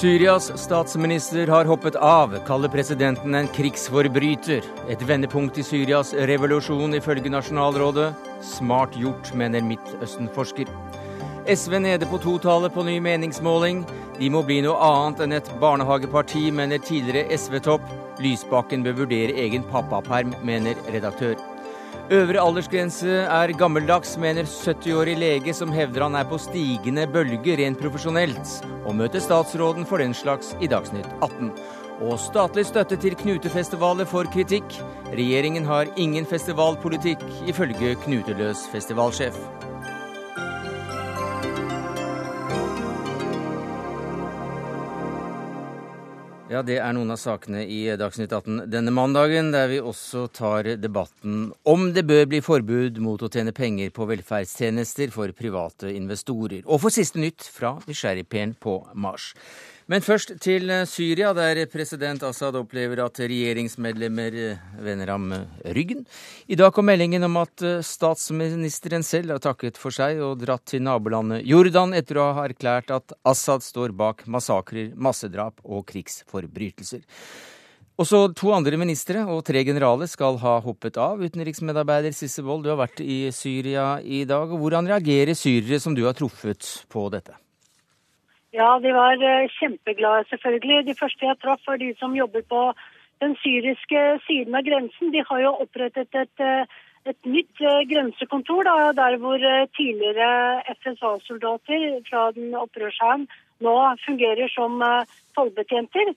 Syrias statsminister har hoppet av, kaller presidenten en krigsforbryter. Et vendepunkt i Syrias revolusjon, ifølge Nasjonalrådet. Smart gjort, mener Midtøsten-forsker. SV nede på totallet på ny meningsmåling. De må bli noe annet enn et barnehageparti, mener tidligere SV-topp. Lysbakken bør vurdere egen pappaperm, mener redaktør. Øvre aldersgrense er gammeldags, mener 70-årig lege som hevder han er på stigende bølge rent profesjonelt, og møter statsråden for den slags i Dagsnytt 18. Og statlig støtte til knutefestivaler får kritikk. Regjeringen har ingen festivalpolitikk, ifølge Knuteløs festivalsjef. Ja, det er noen av sakene i Dagsnytt 18 denne mandagen, der vi også tar debatten om det bør bli forbud mot å tjene penger på velferdstjenester for private investorer. Og for siste nytt fra nysgjerrigperen på Mars. Men først til eh, Syria, der president Assad opplever at regjeringsmedlemmer eh, vender ham eh, ryggen. I dag kom meldingen om at statsministeren selv har takket for seg og dratt til nabolandet Jordan etter å ha erklært at Assad står bak massakrer, massedrap og krigsforbrytelser. Også to andre ministre og tre generaler skal ha hoppet av. Utenriksmedarbeider Sisse Wold, du har vært i Syria i dag. Hvordan reagerer syrere som du har truffet på dette? Ja, de var eh, kjempeglade, selvfølgelig. De første jeg traff, var de som jobber på den syriske siden av grensen. De har jo opprettet et, eh, et nytt eh, grensekontor da, der hvor tidligere FSA-soldater fra den opprørshæren nå fungerer som tollbetjenter.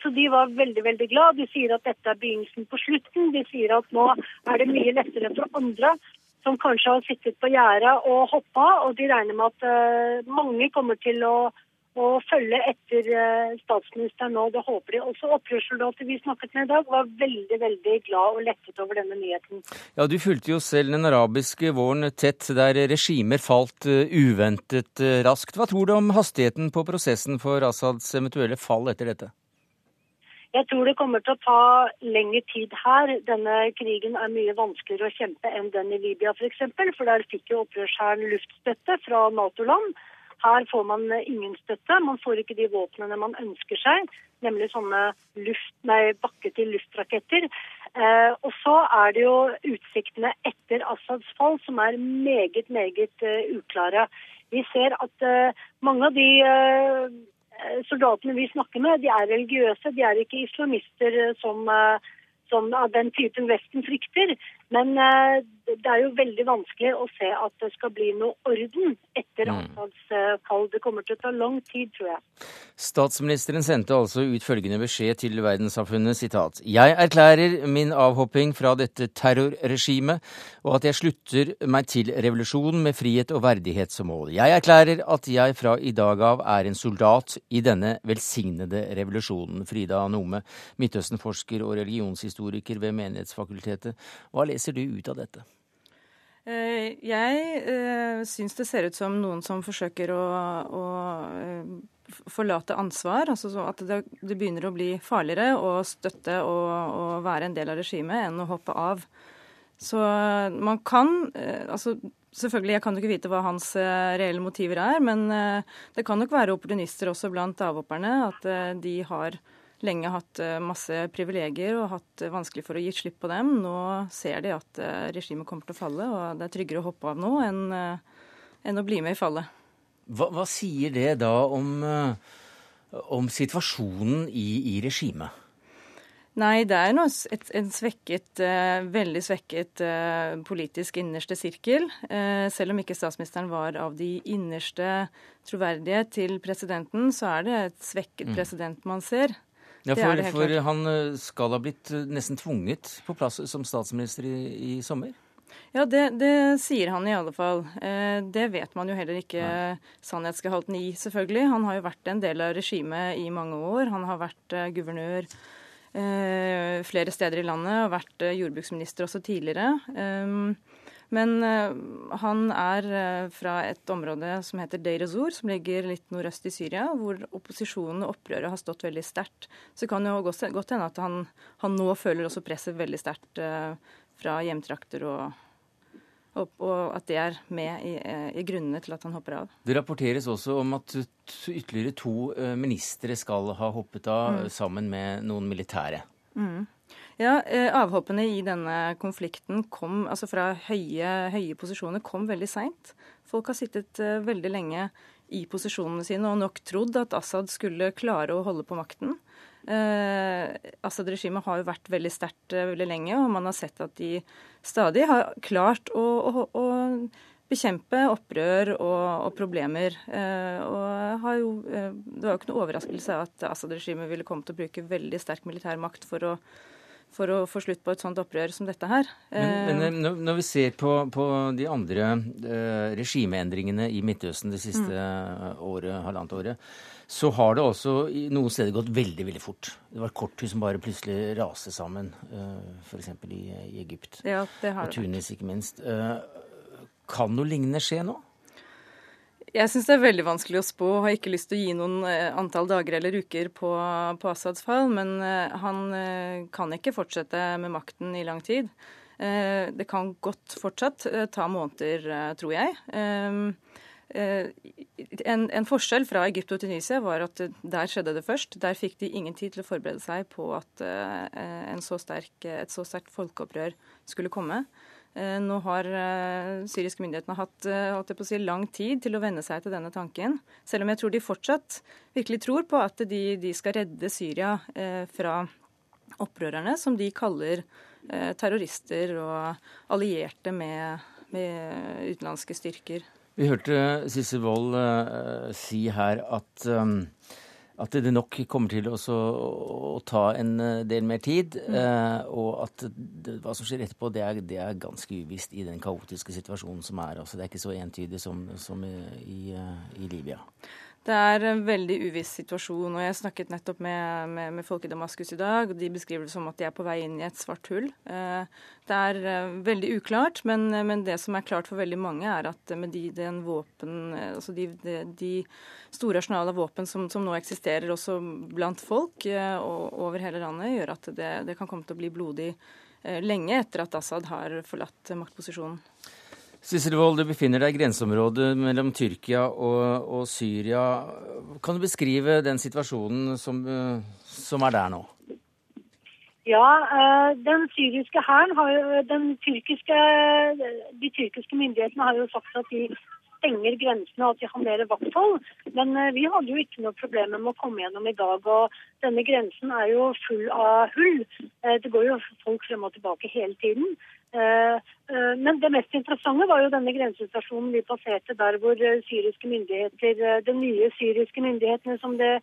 Så de var veldig veldig glad. De sier at dette er begynnelsen på slutten. De sier at nå er det mye lettere for andre som kanskje har sittet på gjerdet og hoppa, og de regner med at uh, mange kommer til å, å følge etter uh, statsministeren nå. Det håper de. Også opprørssoldater vi snakket med i dag, var veldig veldig glad og lettet over denne nyheten. Ja, Du fulgte jo selv den arabiske våren tett, der regimer falt uh, uventet raskt. Hva tror du om hastigheten på prosessen for Assads eventuelle fall etter dette? Jeg tror det kommer til å ta lengre tid her. Denne krigen er mye vanskeligere å kjempe enn den i Libya f.eks. For, eksempel, for der fikk jo opprørshæren luftstøtte fra Nato-land. Her får man ingen støtte. Man får ikke de våpnene man ønsker seg, nemlig sånne luft, nei, bakke-til-luftraketter. Eh, og så er det jo utsiktene etter Assads fall som er meget, meget uh, uklare. Vi ser at uh, mange av de uh, soldatene vi snakker med, de er religiøse. De er ikke islamister eh, som, eh, som av den typen Vesten frykter. Men det er jo veldig vanskelig å se at det skal bli noe orden etter mm. Assads. Det kommer til å ta lang tid, tror jeg. Statsministeren sendte altså ut følgende beskjed til verdenssamfunnet, sitat. Jeg erklærer min avhopping fra dette terrorregimet, og at jeg slutter meg til revolusjonen med frihet og verdighet som mål. Jeg erklærer at jeg fra i dag av er en soldat i denne velsignede revolusjonen. Frida Nome, Midtøsten-forsker og religionshistoriker ved Menighetsfakultetet. Hva leser du ut av dette? Eh, jeg uh, syns det ser ut som noen som forsøker å, å uh, forlate ansvar. altså At det, det, begynner å bli farligere å støtte og, og, være en del av regimet enn å hoppe av. Så man kan altså Selvfølgelig, jeg kan jo ikke vite hva hans reelle motiver er, men det kan nok være opportunister også blant avhopperne. At de har lenge hatt eh, masse privilegier og hatt eh, vanskelig for å gi slipp på dem. Nå ser de at eh, regimet kommer til å falle, og det er tryggere å hoppe av nå enn, enn å bli med i fallet. Hva, hva sier det da om, om situasjonen i, i regimet? Nei, det er noe, et, en svekket, veldig svekket politisk innerste sirkel. Selv om ikke statsministeren var av de innerste troverdige til presidenten, så er det et svekket mm. president man ser. Ja, for, for han eh, skal ha blitt eh, nesten tvunget på plass som statsminister i, i sommer? Ja, det, det, sier han i alle fall. Eh, det vet man jo heller ikke Nei. sannhetsgehalten i, selvfølgelig. Han har jo vært en del av regimet i mange år. Han har vært eh, guvernør eh, flere steder i landet og vært eh, jordbruksminister også tidligere. Men uh, han er uh, fra et område som heter Deir ez-Zor, som ligger litt nordøst i Syria, hvor opposisjonen og opprøret har stått veldig sterkt. Så det kan jo godt, hende at han, han, nå føler også presset veldig sterkt uh, fra hjemtrakter og Og, og at det er med i, i, grunnene til at han hopper av. Det rapporteres også om at ytterligere to ministre skal ha hoppet av mm. sammen med noen militære. Mm. Ja, Avhoppene i denne konflikten kom altså fra høye, høye posisjoner kom veldig seint. Folk har sittet veldig lenge i posisjonene sine og nok trodd at Assad skulle klare å holde på makten. Eh, Assad-regimet har jo vært veldig sterkt eh, veldig lenge, og man har sett at de stadig har klart å, å, å bekjempe opprør og, og problemer. Eh, og jo, eh, det var jo ikke noe overraskelse at Assad-regimet ville komme til å bruke veldig sterk militær makt for å for å få slutt på et sånt opprør som dette her. Men, men eh, når vi ser på, på de andre eh, regimeendringene i Midtøsten det siste mm. året, halvannet året, så har det også i noen steder gått veldig veldig fort. Det var korthus som bare plutselig raste sammen, eh, f.eks. I, i Egypt. Ja, det har og Tunis, ikke minst. Eh, kan noe lignende skje nå? Jeg syns det er veldig vanskelig å spå. Jeg Har ikke lyst til å gi noen eh, antall dager eller uker på, på Assads fall. Men eh, han eh, kan ikke fortsette med makten i lang tid. Det kan godt fortsatt ta måneder, tror jeg. En, en, forskjell fra Egypt og Tunisia var at der skjedde det først. Der fikk de ingen tid til å forberede seg på at så sterk, et så sterkt folkeopprør skulle komme. Eh, nå har eh, syriske myndighetene hatt eh, si, lang tid til å venne seg til denne tanken. Selv om jeg tror de fortsatt virkelig tror på at de, de skal redde Syria fra opprørerne, som de kaller terrorister og allierte med, med utenlandske styrker. Vi hørte Sissel Wold si her at at det nok kommer til å, ta en eh, del mer tid. Mm. Eh, og at det, hva som skjer etterpå, det er, det er, ganske uvisst i den kaotiske situasjonen som er. Altså, det er ikke så entydig som, som i, i, i Libya. Det er en veldig uviss situasjon. og Jeg snakket nettopp med, med, med, folk i Damaskus i dag. og De beskriver det som at de er på vei inn i et svart hull. Eh, det er eh, veldig uklart, men, men, det som er klart for veldig mange, er at med de, våpen, eh, altså de, de, de store arsenal av våpen som, som, nå eksisterer også blant folk og over hele landet, gjør at det, det kan komme til å bli blodig lenge etter at Assad har forlatt maktposisjonen. Sissel Wold, du befinner deg i grenseområdet mellom Tyrkia og, og, Syria. Kan du beskrive den situasjonen som, som er der nå? Ja, eh, den syriske hæren har jo den tyrkiske, De tyrkiske myndighetene har jo sagt at de stenger grensene og at de har mer vakthold. Men eh, vi hadde jo ikke noe problem med å komme gjennom i dag. Og denne grensen er jo full av hull. Eh, det går jo folk frem og tilbake hele tiden. Eh, eh, men det mest interessante var jo denne grensestasjonen vi passerte der hvor eh, syriske myndigheter, de nye syriske myndighetene som det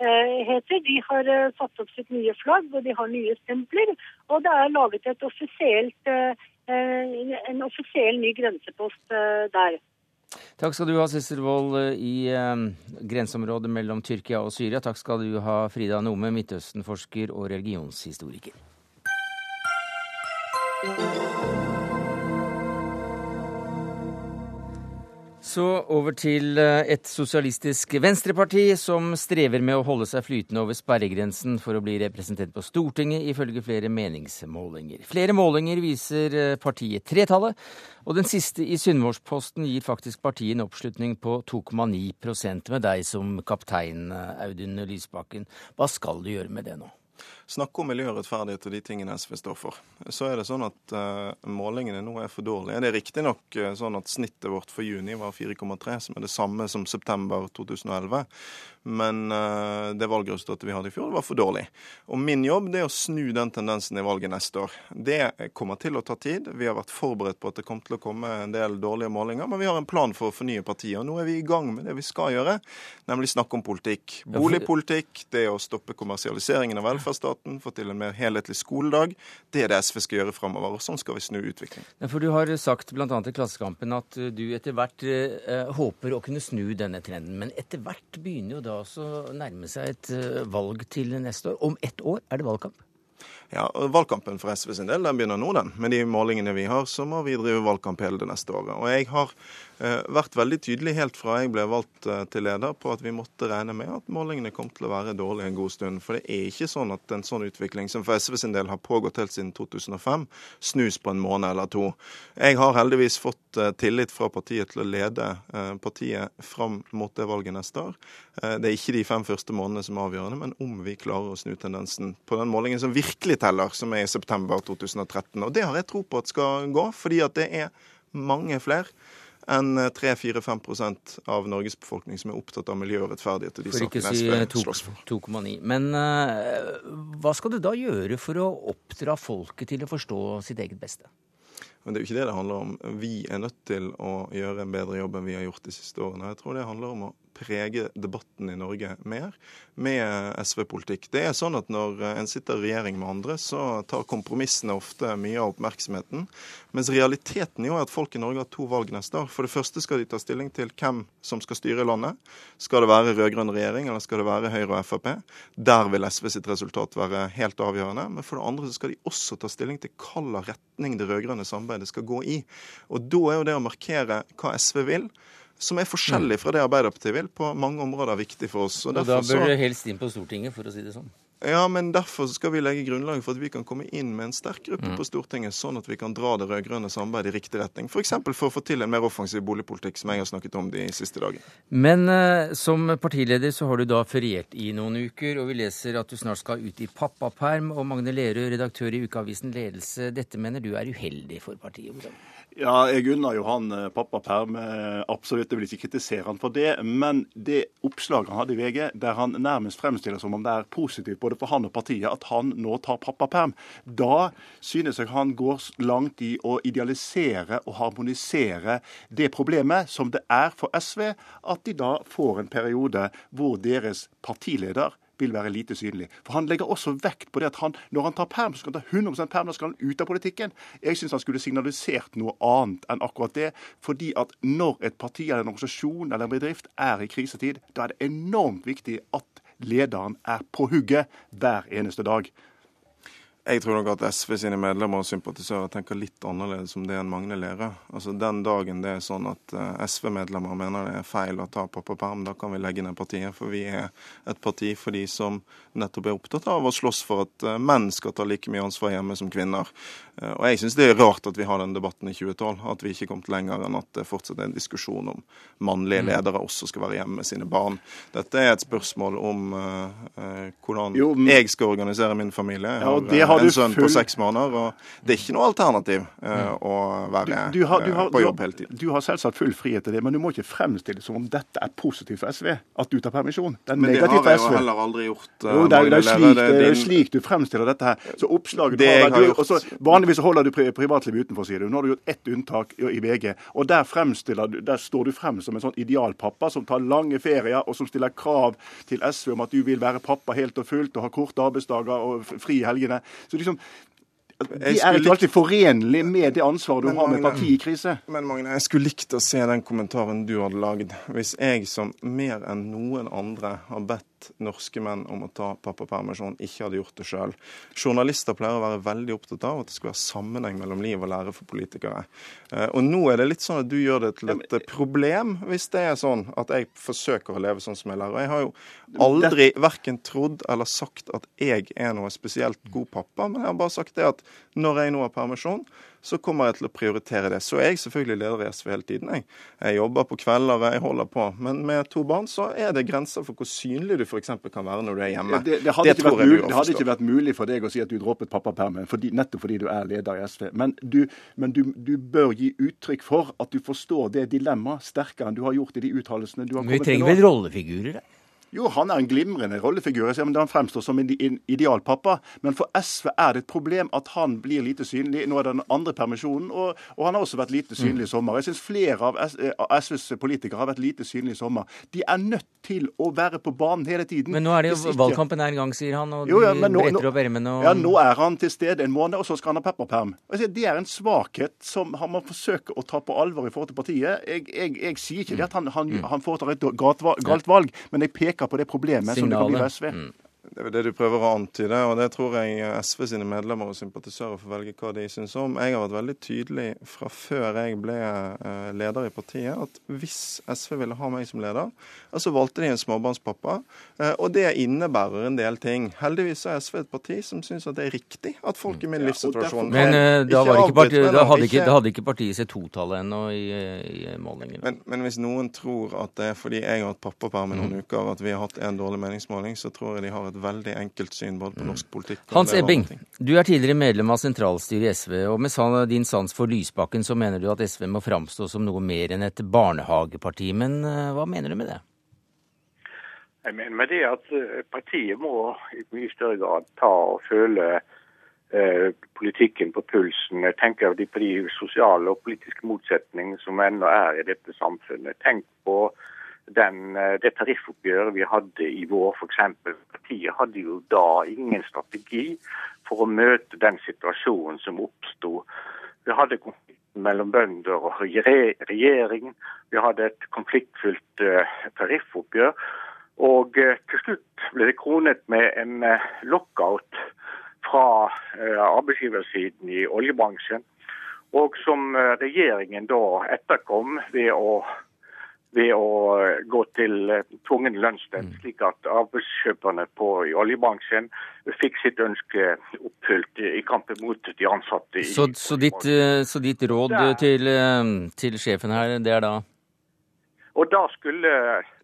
heter, de har satt opp sitt nye flagg og de har nye stempler. Og det er laget et offisielt, en offisiell ny grensepost der. Takk skal du ha, Sissel Wold, i grenseområdet mellom Tyrkia og Syria. Takk skal du ha, Frida Nome, Midtøsten-forsker og religionshistoriker. Så over til eh, et sosialistisk venstreparti som strever med å holde seg flytende over sperregrensen for å bli representert på Stortinget, ifølge flere meningsmålinger. Flere målinger viser eh, partiet tretallet, og den siste i Sunnmørsposten gir faktisk partiet en oppslutning på 2,9% med deg som kaptein, eh, Audun Lysbakken. Hva skal du gjøre med det nå? Snakke om miljørettferdighet og de tingene SV står for. Så er det sånn at uh, målingene nå er for dårlige. Det er riktignok uh, sånn at snittet vårt for juni var 4,3, som er det samme som september 2011. Men uh, det valgresultatet vi hadde i fjor, var for dårlig. Og min jobb det er å snu den tendensen i valget neste år. Det kommer til å ta tid. Vi har vært forberedt på at det kommer til å komme en del dårlige målinger, men vi har en plan for å fornye partiet. Og nå er vi i gang med det vi skal gjøre, nemlig snakke om politikk. Boligpolitikk, det å stoppe kommersialiseringen av velferdsstaten staten, få til en mer helhetlig skoledag. Det er det SV skal gjøre framover. Og sånn skal vi snu utviklingen. Ja, for Du har sagt bl.a. i Klassekampen at eh, du etter hvert eh, håper å kunne snu denne trenden. Men etter hvert begynner jo da å nærme seg et eh, valg til neste år. Om ett år er det valgkamp? Ja, Valgkampen for SV sin del den begynner nå, den. Med de målingene vi har, så må vi drive valgkamp hele det neste året. Og jeg har eh, vært veldig tydelig helt fra jeg ble valgt eh, til leder på at vi måtte regne med at målingene kom til å være dårlige en god stund. For det er ikke sånn at en sånn utvikling som for SV sin del har pågått helt siden 2005, snus på en måned eller to. Jeg har heldigvis fått eh, tillit fra partiet til å lede eh, partiet fram mot det valget neste år. Eh, det er ikke de fem første månedene som er avgjørende, men om vi klarer å snu tendensen på den målingen som virkelig teller, som er i september 2013. Og det har jeg tro på at skal gå, fordi at det er mange flere enn 3-4-5 av Norges befolkning som er opptatt av miljø og rettferdighet. og de For ikke sakene si SV slåss for. 2,9. Men uh, hva skal du da gjøre for å oppdra folket til å forstå sitt eget beste? Men det er jo ikke det det handler om. Vi er nødt til å gjøre en bedre jobb enn vi har gjort de siste årene. Jeg tror det handler om å prege debatten i Norge mer med SV-politikk. Det er sånn at Når en sitter i regjering med andre, så tar kompromissene ofte mye av oppmerksomheten. Mens realiteten jo er at folk i Norge har to valg neste år. For det første skal de ta stilling til hvem som skal styre landet. Skal det være rød-grønn regjering, eller skal det være Høyre og Frp? Der vil SV sitt resultat være helt avgjørende. Men for det andre skal de også ta stilling til hvilken retning det rød-grønne samarbeidet skal gå i. Og da er jo det å markere hva SV vil, som er forskjellig fra det Arbeiderpartiet vil, på mange områder viktig for oss. Og, da bør du helst inn på Stortinget, for å si det sånn. Ja, men derfor skal vi legge grunnlaget for at vi kan komme inn med en sterk gruppe Mm. på Stortinget, sånn at vi kan dra det rød-grønne samarbeidet i riktig retning. F.eks. For, for å få til en mer offensiv boligpolitikk, som jeg har snakket om de siste dagene. Men eh, som partileder så har du da feriert i noen uker, og vi leser at du snart skal ut i pappaperm. Og Magne Lerøe, redaktør i ukeavisen Ledelse, dette mener du er uheldig for partiet? Hvordan? Ja, jeg unner jo han pappa pappaperm. eh, Absolutt, jeg vil ikke kritisere han for det. Men det oppslaget han hadde i VG, der han nærmest fremstiller som om det er positivt både for han og partiet at han nå tar pappaperm, da synes jeg han går langt i å idealisere og harmonisere det problemet som det er for SV at de da får en periode hvor deres partileder vil være lite synlig. For Han legger også vekt på det at han, når han tar perm, så skal han ta 100 perm, da skal han ut av politikken. Jeg syns han skulle signalisert noe annet enn akkurat det. Fordi at når et parti eller en organisasjon eller en bedrift er i krisetid, da er det enormt viktig at lederen er på hugget hver eneste dag. Jeg tror nok at SV sine medlemmer og sympatisører tenker litt annerledes om det enn Magne Lerøe. Altså Den dagen det er sånn at eh, SV-medlemmer mener det er feil å ta pappaperm, da kan vi legge ned partiet. For vi er et parti for de som nettopp er opptatt av å slåss for at eh, menn skal ta like mye ansvar hjemme som kvinner. Eh, Og jeg syns det er rart at vi har den debatten i 2012, at vi ikke er kommet lenger enn at det fortsatt er en diskusjon om mannlige ledere også skal være hjemme med sine barn. Dette er et spørsmål om uh, uh, hvordan Jo, men- jeg skal organisere min familie. Jeg Ja, har, eh, har en sønn sønn på seks måneder, og det er ikke noe alternativ eh, å være Du har, du, har, eh, på jobb hele tiden. du har selvsagt full frihet til det, men du må ikke fremstille det som om dette er positivt for SV. At du tar permisjon. Det er Men det negativt har jeg jo heller aldri gjort. Uh, Jo, det er, det, er slik, det er slik du fremstiller dette her. Så oppslaget Det har, har du, gjort- og så Vanligvis holder du pri privatlivet utenfor, sier du. Nå har du gjort ett unntak i i VG. Og der fremstiller du, der står du frem som en sånn idealpappa som tar lange ferier, og som stiller krav til SV om at du vil være pappa helt og fullt og ha korte arbeidsdager og fri i helgene. Så liksom De er ikke alltid forenlig med det ansvaret du Men har med partikrise. Men Magne, jeg skulle likt å se den kommentaren du hadde lagd. Hvis jeg som mer enn noen andre har bedt norske menn om å ta pappapermisjon, ikke hadde gjort det sjøl. Journalister pleier å være veldig opptatt av at det skal være sammenheng mellom liv og lære for politikere. Eh, Og nå er det litt sånn at du gjør det til et eh, problem, hvis det er sånn at jeg forsøker å leve sånn som jeg lærer. Jeg har jo aldri verken trodd eller sagt at jeg er noe spesielt god pappa, men jeg har bare sagt det at når jeg nå har permisjon, så kommer jeg til å prioritere det. Så er jeg selvfølgelig leder i SV hele tiden. Jeg, jeg jobber på kvelder, jeg holder på. Men med to barn så er det grenser for hvor synlig du f.eks. kan være når du er hjemme. Det, det, hadde ikke tror vært jeg mulig, det hadde ikke vært mulig for deg å si at du droppet pappapermen, fordi, nettopp fordi du er leder i SV. Men, du, men du, du bør gi uttrykk for at du forstår det dilemmaet sterkere enn du har gjort i de uttalelsene du har Men vi nå. Vi trenger vel rollefigurer? da? Jo, han er en glimrende rollefigur. Men Han fremstår som en idealpappa. Men for SV er det et problem at han blir lite synlig. Nå er det den andre permisjonen, og, og han har også vært lite synlig i sommer. Jeg syns flere av, S, eh, SVs politikere har vært lite synlige i sommer. De er nødt til å være på banen hele tiden. Men nå er det jo ikke- valgkampen er en gang, sier han, og Jo, ja, nå- bretter opp ermene og Ja, nå er han til stede en måned, og så skal han ha pepperperm. Det er en svakhet som han må forsøke å ta på alvor i forhold til partiet. Jeg, jeg, jeg sier ikke det at han, han, Mm. han foretar et galt valg, men jeg peker på det problemet som det kan bli ved SV. Mm. Det er det du prøver å antyde, og det tror jeg SV sine medlemmer og sympatisører får velge hva de syns om. Jeg har vært veldig tydelig fra før jeg ble eh, leder i partiet, at hvis SV ville ha meg som leder, så valgte de en småbarnspappa. Eh, og det innebærer en del ting. Heldigvis er SV et parti som syns at det er riktig at folk i min livssituasjon Men uh, da, ikke parti, da, hadde ikke, da, hadde ikke, partiet sitt totallet ennå i, i målingen. Men, men, hvis noen tror at det er fordi jeg har hatt pappaperm i noen mm. uker at vi har hatt en dårlig meningsmåling, så tror jeg de har et veldig enkelt syn både på norsk politikk og Hans Ebbing, du er tidligere medlem av sentralstyret i SV, og med din sans for Lysbakken så mener du at SV må framstå som noe mer enn et barnehageparti. Men uh, hva mener du med det? Jeg mener med det at eh, partiet må i mye større grad ta og føle eh, politikken på pulsen. Jeg tenker på de sosiale og politiske motsetningene som ennå er i dette samfunnet. Tenk på den, eh, det tariffoppgjøret vi hadde i vår, f.eks. Partiet hadde jo da ingen strategi for å møte den situasjonen som oppsto. Vi hadde konflikt mellom bønder og regjering. Vi hadde et konfliktfylt uh, tariffoppgjør. Og uh, til slutt ble det kronet med en lockout fra arbeidsgiversiden i oljebransjen. Og som regjeringen da etterkom ved å ved å eh, gå til eh, tvungen lønnsnemnd, mm. slik at arbeidskjøperne på, i oljebransjen fikk sitt ønske oppfylt i kampen mot de ansatte. Så, så, ditt, eh, så ditt, råd til, til, sjefen her, det er da? Og da skulle,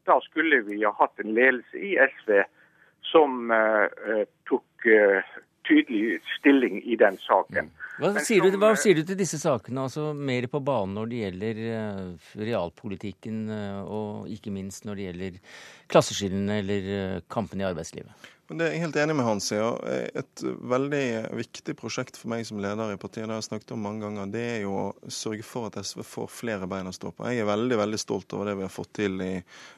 da skulle vi ha hatt en ledelse i SV som uh, tok uh, tydelig stilling i den saken. Hva sier, som, du, hva sier, du, til disse sakene, altså mer på banen når det gjelder uh, realpolitikken, uh, og ikke minst når det gjelder klasseskillene eller kampen kampene i arbeidslivet? Men det er jeg helt enig med Hans i. Ja. Et veldig viktig prosjekt for meg som leder i partiet, det har jeg snakket om mange ganger, det er jo å sørge for at SV får flere bein å stå på. Jeg er veldig veldig stolt over det vi har fått til i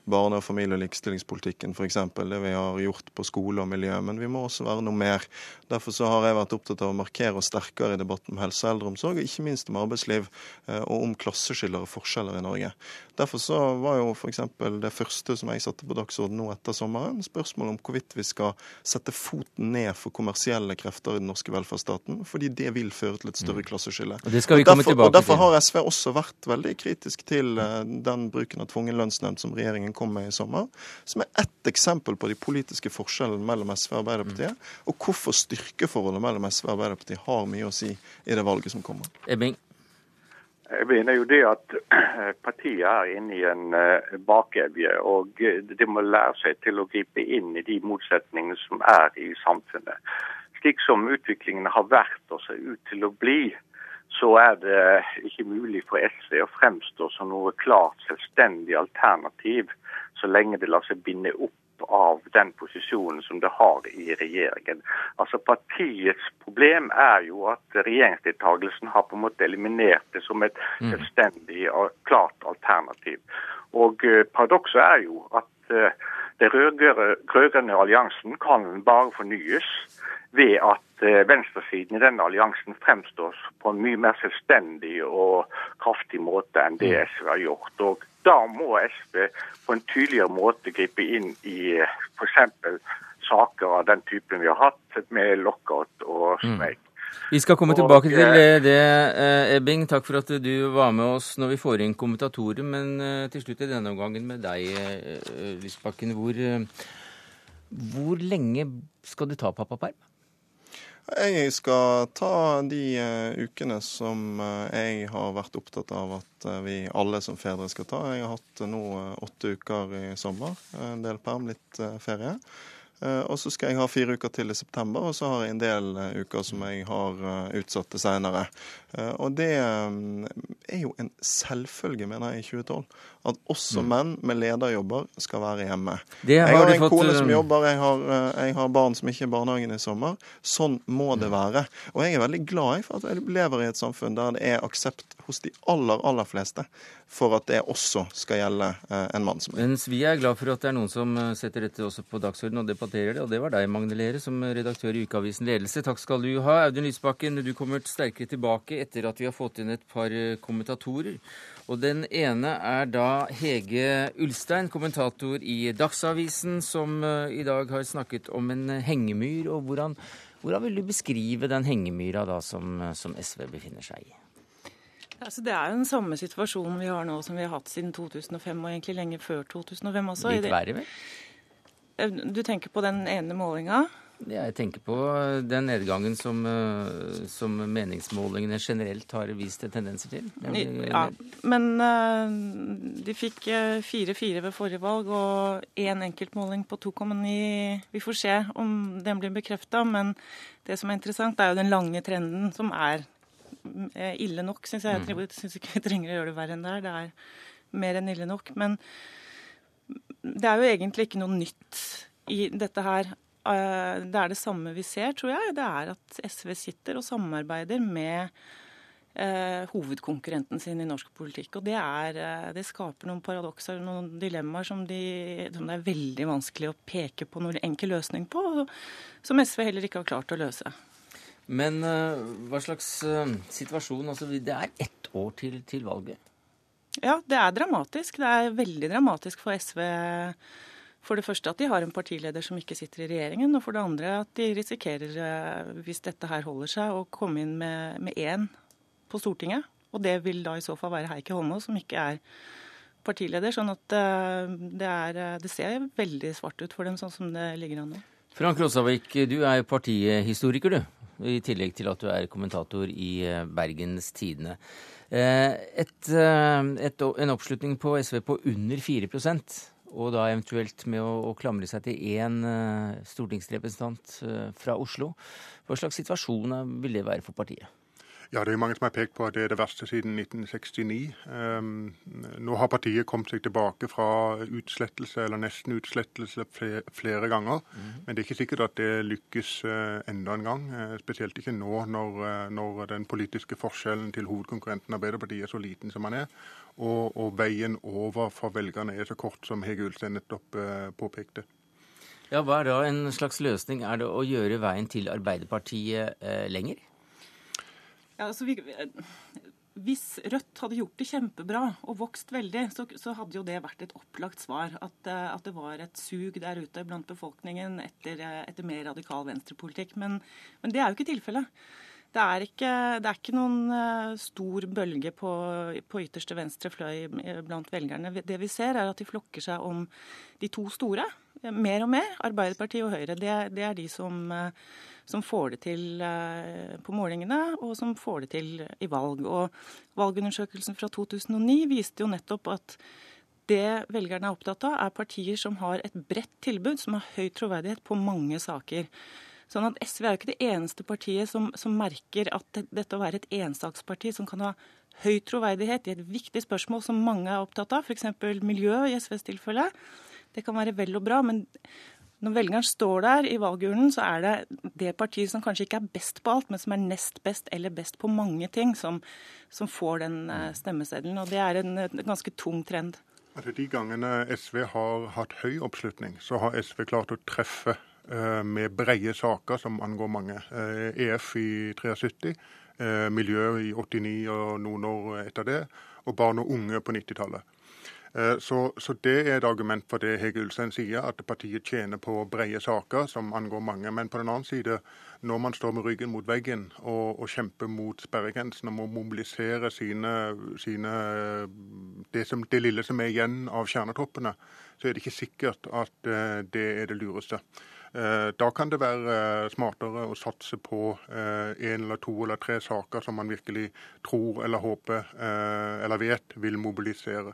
barne-, og familie- og likestillingspolitikken f.eks. Det vi har gjort på skole og miljø. Men vi må også være noe mer. Derfor så har jeg vært opptatt av å markere oss sterkere i debatten om helse og eldreomsorg, og ikke minst om arbeidsliv eh, og om klasseskiller og forskjeller i Norge. Derfor så var jo f.eks. det første som jeg satte på dagsordenen nå etter sommeren, Spørsmålet om hvorvidt vi skal sette foten ned for kommersielle krefter i den norske velferdsstaten, fordi det vil føre til et større mm. klasseskille. Og det skal vi komme derfor, og Derfor har SV også vært veldig kritisk til uh, den bruken av tvungen lønnsnemnd som regjeringen kom med i sommer, som er ett eksempel på de politiske forskjellene mellom SV og Arbeiderpartiet, mm. og hvorfor styrkeforholdet mellom SV og Arbeiderpartiet har mye å si i det valget som kommer. Ebbing. Jeg mener jo det at partiet er inne i en eh, bakevje, og det må lære seg til å gripe inn i de motsetningene som er i samfunnet. Slik som utviklingen har vært og ser ut til å bli, så er det ikke mulig for SV å fremstå som noe klart selvstendig alternativ, så lenge det lar seg binde opp av den posisjonen som det har i regjeringen. Altså Partiets problem er jo at regjeringsdeltakelsen har på en måte eliminert det som et mm. selvstendig og klart alternativ. Og uh, Paradokset er jo at uh, den rød-grønne alliansen kan bare fornyes ved at uh, venstresiden i denne alliansen fremstår på en mye mer selvstendig og kraftig måte enn det mm. SV har gjort. Og da må SV på en tydeligere måte gripe inn i f.eks. saker av den typen vi har hatt, med lockout og mm. streik. Vi skal komme tilbake til eh, det, eh, Ebbing. Takk for at du var med oss når vi får inn kommentatorer. Men eh, til slutt i denne omgangen med deg, Lysbakken. Hvor, hvor lenge skal du ta pappaperm? Jeg skal ta de ukene som jeg har vært opptatt av at vi alle som fedre skal ta. Jeg har hatt nå åtte uker i sommer. En del perm, litt ferie. Og så skal jeg ha fire uker til i september, og så har jeg en del uker som jeg har utsatt til seinere. Og det er jo en selvfølge, mener jeg, i 2012 at også mm. menn med lederjobber skal være hjemme. jeg har en fått... kone som jobber, jeg har, eh, jeg har, barn som ikke er i barnehagen i sommer. Sånn må det være. Og jeg er veldig glad for at jeg lever i et samfunn der det er aksept hos de aller, aller fleste for at det også skal gjelde eh, en mann som er. Mens vi er glad for at det er noen som eh, setter dette også på dagsordenen, og debatterer det. Og det var deg, Magne Lere, som redaktør i Ukeavisen Ledelse. Takk skal du ha. Audun Lysbakken, du kommer sterkere tilbake etter at vi har fått inn et par kommentatorer. Og den ene er da Hege Ulstein, kommentator i Dagsavisen, som i dag har snakket om en hengemyr. og hvordan, hvordan vil du beskrive den hengemyra da som, som SV befinner seg i? Altså, det er jo den samme situasjonen vi har nå som vi har hatt siden 2005, og egentlig lenge før 2005 også. Litt verre, vel? Eh, du tenker på den ene målinga? Ja, jeg tenker på den nedgangen som, eh, som, meningsmålingene generelt har vist tendenser til. Ja, men de fikk 4-4 ved forrige valg og én enkeltmåling på 2,9. Vi får se om den blir bekrefta, men det som er interessant, er jo den lange trenden som er Eh, ille nok, syns jeg. Jeg mm. syns ikke vi trenger å gjøre det verre enn det er. Det er mer enn ille nok. Men det er jo egentlig ikke noe nytt i dette her. Eh, det er det samme vi ser, tror jeg. Det er at SV sitter og samarbeider med eh, hovedkonkurrenten sin i norsk politikk. Og det, er, eh, det skaper noen paradokser, noen dilemmaer som, de, som, det er veldig vanskelig å peke på noen enkel løsning på, som SV heller ikke har klart å løse. Men uh, hva slags uh, situasjon altså, Det er ett år til, til, valget. Ja, det er dramatisk. Det er veldig dramatisk for SV. For det første at de har en partileder som ikke sitter i regjeringen, og for det andre at de risikerer, uh, hvis dette her holder seg, å komme inn med, med én på Stortinget. Og det vil da i så fall være Heikki Holmås, som ikke er partileder. Sånn at det, er, det ser veldig svart ut for dem, sånn som det ligger an nå. Frank Rosavik, du er partihistoriker, du i tillegg til at du er kommentator i eh, Bergens Tidende. Eh, et, eh, et, en oppslutning på SV på under 4% og da eventuelt med å, å klamre seg til én stortingsrepresentant fra Oslo. Hva slags situasjon vil det være for partiet? Ja, det er mange som har pekt på at det er det verste siden 1969. Um, nå har partiet kommet seg tilbake fra utslettelse, eller nesten utslettelse, flere, flere ganger. Mm. Men det er ikke sikkert at det lykkes uh, enda en gang. Uh, spesielt ikke nå når, uh, når, den politiske forskjellen til hovedkonkurrenten Arbeiderpartiet er så liten som den er. Og, og veien over for velgerne er så kort som Hege Ulstein nettopp påpekte. Ja, Hva er da en slags løsning? Er det å gjøre veien til Arbeiderpartiet lenger? Ja, altså vi, hvis Rødt hadde gjort det kjempebra og vokst veldig, så, så hadde jo det vært et opplagt svar. At, eh, at, det var et sug der ute blant befolkningen etter, eh, etter mer radikal venstrepolitikk. Men, men det er jo ikke tilfellet. Det er ikke, det er ikke noen uh, stor bølge på, på, ytterste venstre fløy blant velgerne. Det vi ser, er at de flokker seg om de to store. Mer og mer. Arbeiderpartiet og Høyre. Det, det er de som, uh, som får det til uh, på målingene, og som får det til i valg. Og Valgundersøkelsen fra 2009 viste jo nettopp at det velgerne er opptatt av, er partier som har et bredt tilbud, som har høy troverdighet på mange saker. Sånn at SV er jo ikke det eneste partiet som, som merker at dette å være et ensaksparti som kan ha høy troverdighet i et viktig spørsmål som mange er opptatt av, f.eks. miljø i SVs tilfelle, det kan være vel og bra. men når velgeren står der i valgurnen, så er det det partiet som kanskje ikke er best på alt, men som er nest best eller best på mange ting, som, som får den eh, stemmeseddelen. Og det er en, en ganske tung trend. Altså, de gangene SV har hatt høy oppslutning, så har SV klart å treffe Eh, med breie saker som angår mange. EF eh, e i 73, eh, miljø i 89 og noen år etter det, og barn og unge på 90-tallet. Så, så, det er et argument for det Hege Ulstein sier, at partiet tjener på breie saker som angår mange. Men på den annen side, når man står med ryggen mot veggen og, og kjemper mot sperregrensen og må mobilisere sine, sine det, som, det, lille som er igjen av kjernetroppene, så er det ikke sikkert at det er det lureste. Eh, da kan det være eh, smartere å satse på eh, eller to eller tre saker som man virkelig tror eller håper eller vet vil mobilisere.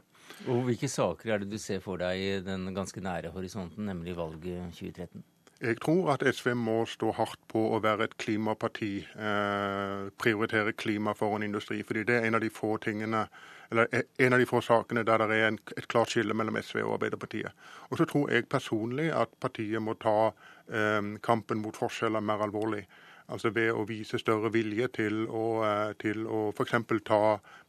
Og Hvilke saker er det du ser for deg i den ganske nære horisonten, nemlig valget 2013? Jeg tror at SV må stå hardt på å være et klimaparti. Eh, prioritere klima foran industri. fordi det er en av de få tingene eller en av de få sakene der det er en, et klart skille mellom SV og Arbeiderpartiet. Og så tror jeg personlig at partiet må ta eh, kampen mot forskjeller mer alvorlig. Altså ved å vise større vilje til å, eh, til å f.eks. ta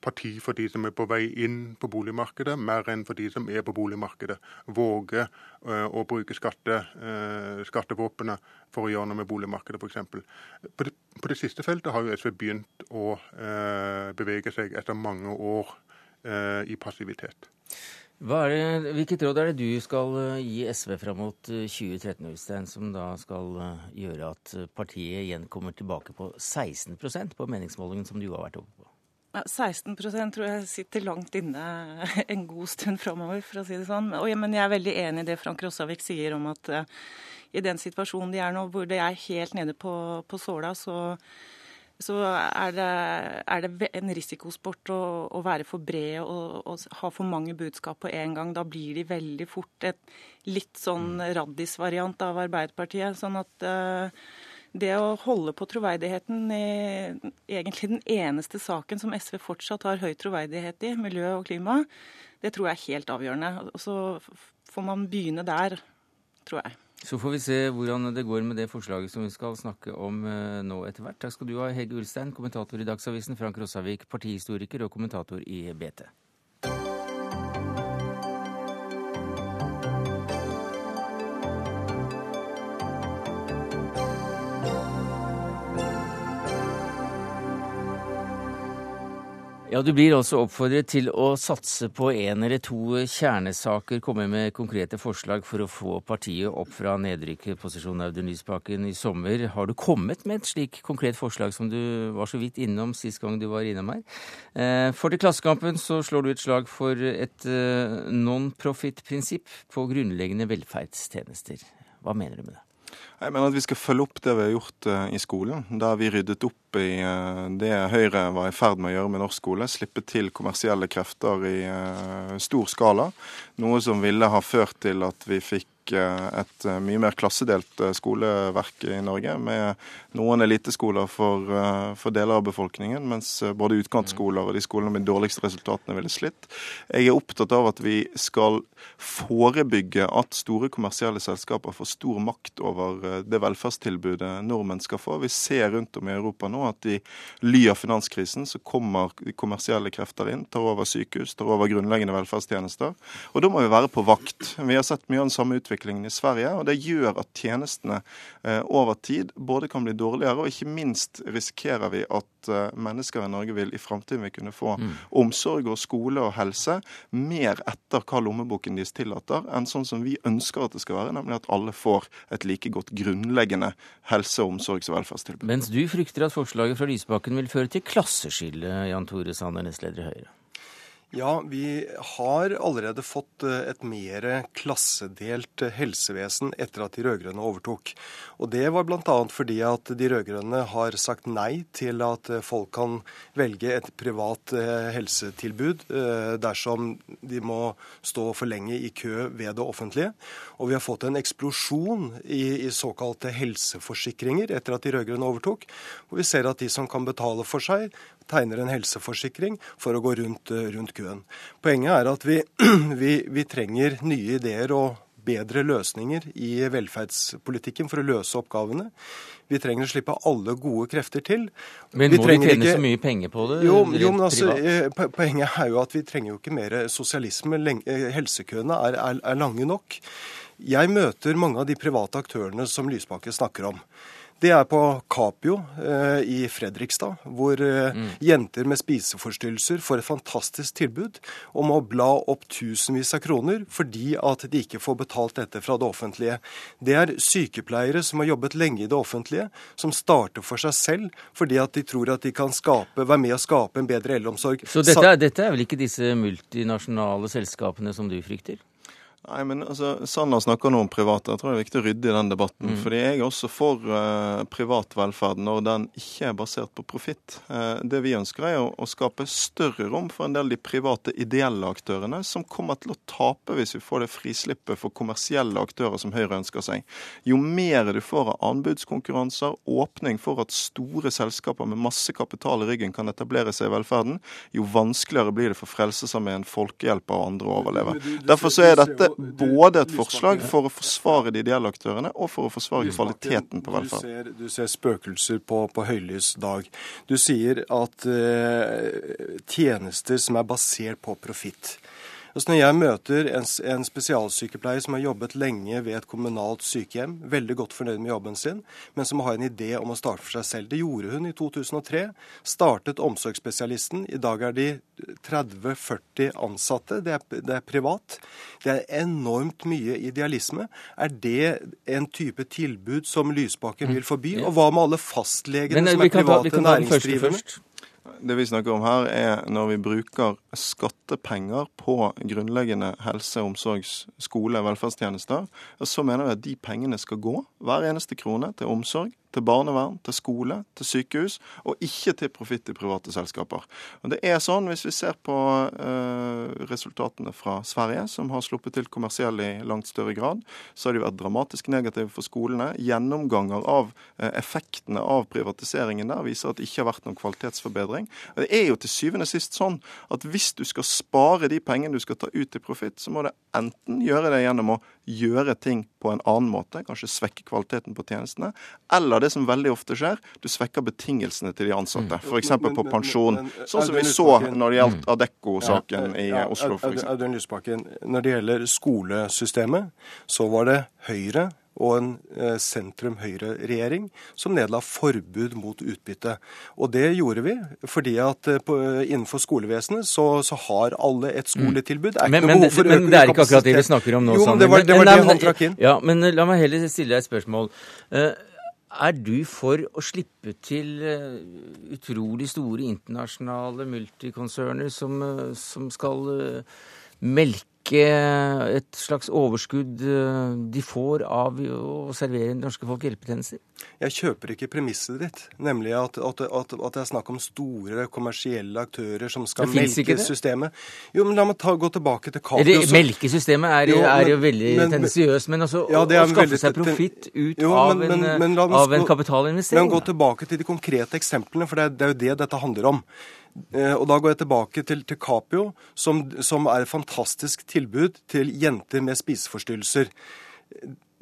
parti for de som er på vei inn på boligmarkedet, mer enn for de som er på boligmarkedet. Våge uh, å bruke skatte, uh, skattevåpenet for å gjøre noe med boligmarkedet, f.eks. På, på det siste feltet har jo SV begynt å bevege seg etter mange år i passivitet. Det, hvilket råd er det du skal eh, gi SV fram mot 2013, eh, Ulstein, som da skal eh, gjøre at partiet igjen kommer tilbake på 16% på meningsmålingen som du har vært oppe på? 16% tror jeg sitter langt inne en god stund framover, for å si det sånn. men jeg er veldig enig i det Frank Rossavik sier om at i den situasjonen de er nå, hvor det er helt nede på, på såla, så så er det, er det, en risikosport å, å, være for bred og, og, ha for mange budskap på en gang. Da blir de veldig fort et litt sånn mm. raddisvariant av Arbeiderpartiet. Sånn at uh, det å holde på troverdigheten i egentlig den eneste saken som SV fortsatt har høy troverdighet i, miljø og klima, det tror jeg er helt avgjørende. Og så får man begynne der, tror jeg. Så får vi se hvordan det går med det forslaget som vi skal snakke om eh, nå etter hvert. Takk skal du ha, Hege Ulstein, kommentator i Dagsavisen, Frank Rossavik, partihistoriker og kommentator i BT. Ja, Du blir altså oppfordret til å satse på én eller to kjernesaker, komme med konkrete forslag for å få partiet opp fra nedrykkerposisjonen Audun Lysbakken i sommer. Har du kommet med et slik konkret forslag som du var så vidt innom sist gang du var innom her? Eh, for til Klassekampen så slår du et slag for et eh, non-profit-prinsipp på grunnleggende velferdstjenester. Hva mener du med det? Jeg mener at vi skal følge opp det vi har gjort uh, i skolen. Der vi ryddet opp i uh, det Høyre var i ferd med å gjøre med norsk skole. Slippe til kommersielle krefter i uh, stor skala. Noe som ville ha ført til at vi fikk et mye mer klassedelt skoleverk i Norge, med noen eliteskoler for, for, deler av befolkningen, mens både utkantskoler og de skolene med dårligste resultatene ville slitt. Jeg er opptatt av at vi skal forebygge at store kommersielle selskaper får stor makt over Eh, det velferdstilbudet nordmenn skal få. Vi ser rundt om i Europa nå at i ly av finanskrisen så kommer kommersielle krefter inn, tar over sykehus, tar over grunnleggende velferdstjenester. Og da må vi være på vakt. Vi har sett mye av den samme utviklingen i Sverige, og det gjør at tjenestene eh, over tid både kan bli dårligere, og ikke minst risikerer vi at eh, mennesker i Norge vil i framtiden vil kunne få mm. omsorg og skole og helse mer etter hva lommeboken deres tillater, enn sånn som vi ønsker at det skal være, nemlig at alle får et like godt grunnleggende helse-, omsorgs- og velferdstilbud. Mens du frykter at forslaget fra Lysbakken vil føre til klasseskille, Jan Tore Sanner, nestleder i Høyre? Ja, vi har allerede fått eh, et mer klassedelt eh, helsevesen etter at de rød-grønne overtok. Og Det var bl.a. fordi at de rød-grønne har sagt nei til at eh, folk kan velge et privat helsetilbud dersom de må stå for lenge i kø ved det offentlige. Og vi har fått en eksplosjon i, i såkalte helseforsikringer etter at de rød-grønne overtok. Og vi ser at de som kan betale for seg, tegner en helseforsikring for å gå rundt, rundt rundt køen. Poenget er at vi, vi, vi, trenger nye ideer og bedre løsninger i velferdspolitikken for å løse oppgavene. Vi trenger å slippe alle gode krefter til. Men må vi tjene ikke... så mye penger på det? Jo, jo men altså, eh, Poenget er jo at vi trenger jo ikke mer sosialisme. Eh, helsekøene er, er, er lange nok. Jeg møter mange av de private aktørene som Lysbakken snakker om. Det er på Capio eh, i Fredrikstad, hvor eh, mm. jenter med spiseforstyrrelser får et fantastisk tilbud om å bla opp tusenvis av kroner fordi at de ikke får betalt dette fra det offentlige. Det er sykepleiere som har jobbet lenge i det offentlige, som starter for seg selv fordi at de tror at de kan skape, være med å skape en bedre eldreomsorg. Så dette, dette er vel ikke disse multinasjonale selskapene som du frykter? Nei, men altså, Sanner snakker nå om private. Jeg tror det er viktig å rydde i den debatten. Mm. fordi jeg er også for uh, privat velferd når den ikke er basert på profitt. Uh, det vi ønsker er å, å, skape større rom for en del av de private ideelle aktørene, som kommer til å tape hvis vi får det frislippet for kommersielle aktører som Høyre ønsker seg. Jo mer du får av anbudskonkurranser, åpning for at store selskaper med masse kapital i ryggen kan etablere seg i velferden, jo vanskeligere blir det for Frelsesarmeen, Folkehjelp og andre å overleve. Derfor så er dette både et forslag for å forsvare de ideelle aktørene og for å forsvare kvaliteten på velferd. Du ser, du ser spøkelser på, på høylys dag. Du sier at uh, tjenester som er basert på profitt Altså når jeg møter en, en, spesialsykepleier som har jobbet lenge ved et kommunalt sykehjem, veldig godt fornøyd med jobben sin, men som har en idé om å starte for seg selv. Det gjorde hun i 2003. Startet Omsorgsspesialisten. I dag er de 30-40 ansatte. Det er, det er, privat. Det er enormt mye idealisme. Er det en type tilbud som Lysbakken vil forby? Og hva med alle fastlegene som er private næringsdrivende? Det vi snakker om her, er når vi bruker skattepenger på grunnleggende helse-, omsorgs-, skole- og velferdstjenester, så mener vi at de pengene skal gå, hver eneste krone, til omsorg, til barnevern, til skole, til sykehus, og ikke til profitt i private selskaper. Og det er sånn, Hvis vi ser på uh, resultatene fra Sverige, som har sluppet til kommersielle i langt større grad, så har de vært dramatisk negative for skolene. Gjennomganger av uh, effektene av privatiseringen der viser at det ikke har vært noen kvalitetsforbedring. Og Det er jo til syvende og sist sånn at hvis du skal spare de pengene du skal ta ut i profitt, så må det enten gjøre det gjennom å gjøre ting på en annen måte, kanskje svekke kvaliteten på tjenestene, eller det som veldig ofte skjer, du svekker betingelsene til de ansatte. Mm. F.eks. på pensjon. Sånn som vi så når det gjaldt Adecco-saken i Oslo. Audun Lysbakken, når det gjelder skolesystemet, så var det Høyre og en eh, sentrum-høyre-regjering som nedla forbud mot utbytte. Og det gjorde vi fordi at eh, på, innenfor skolevesenet så, så, har alle et mm. skoletilbud. Det men, men, men, det er ikke akkurat det vi snakker om nå, jo, men det var det, var det han trakk inn. Ja, men la meg heller stille deg et spørsmål. Uh, er du for å slippe til uh, utrolig store internasjonale multikonserner som, uh, som skal uh, melke et slags overskudd de får av å servere norske folk hjelpetjenester? Jeg kjøper ikke premisset ditt, nemlig at, at, at, at, det er snakk om store kommersielle aktører som skal melke systemet. Jo, men La meg ta, gå tilbake til Capio. Melkesystemet melke er jo, men, er jo veldig tendensiøst, men altså ja, å skaffe seg profitt ut jo, av, men, en, men, av en kapitalinvestering? Men gå tilbake til de konkrete eksemplene, for det er, det er jo det dette handler om. Eh, og Da går jeg tilbake til, til Capio, som, som er et fantastisk tilbud til jenter med spiseforstyrrelser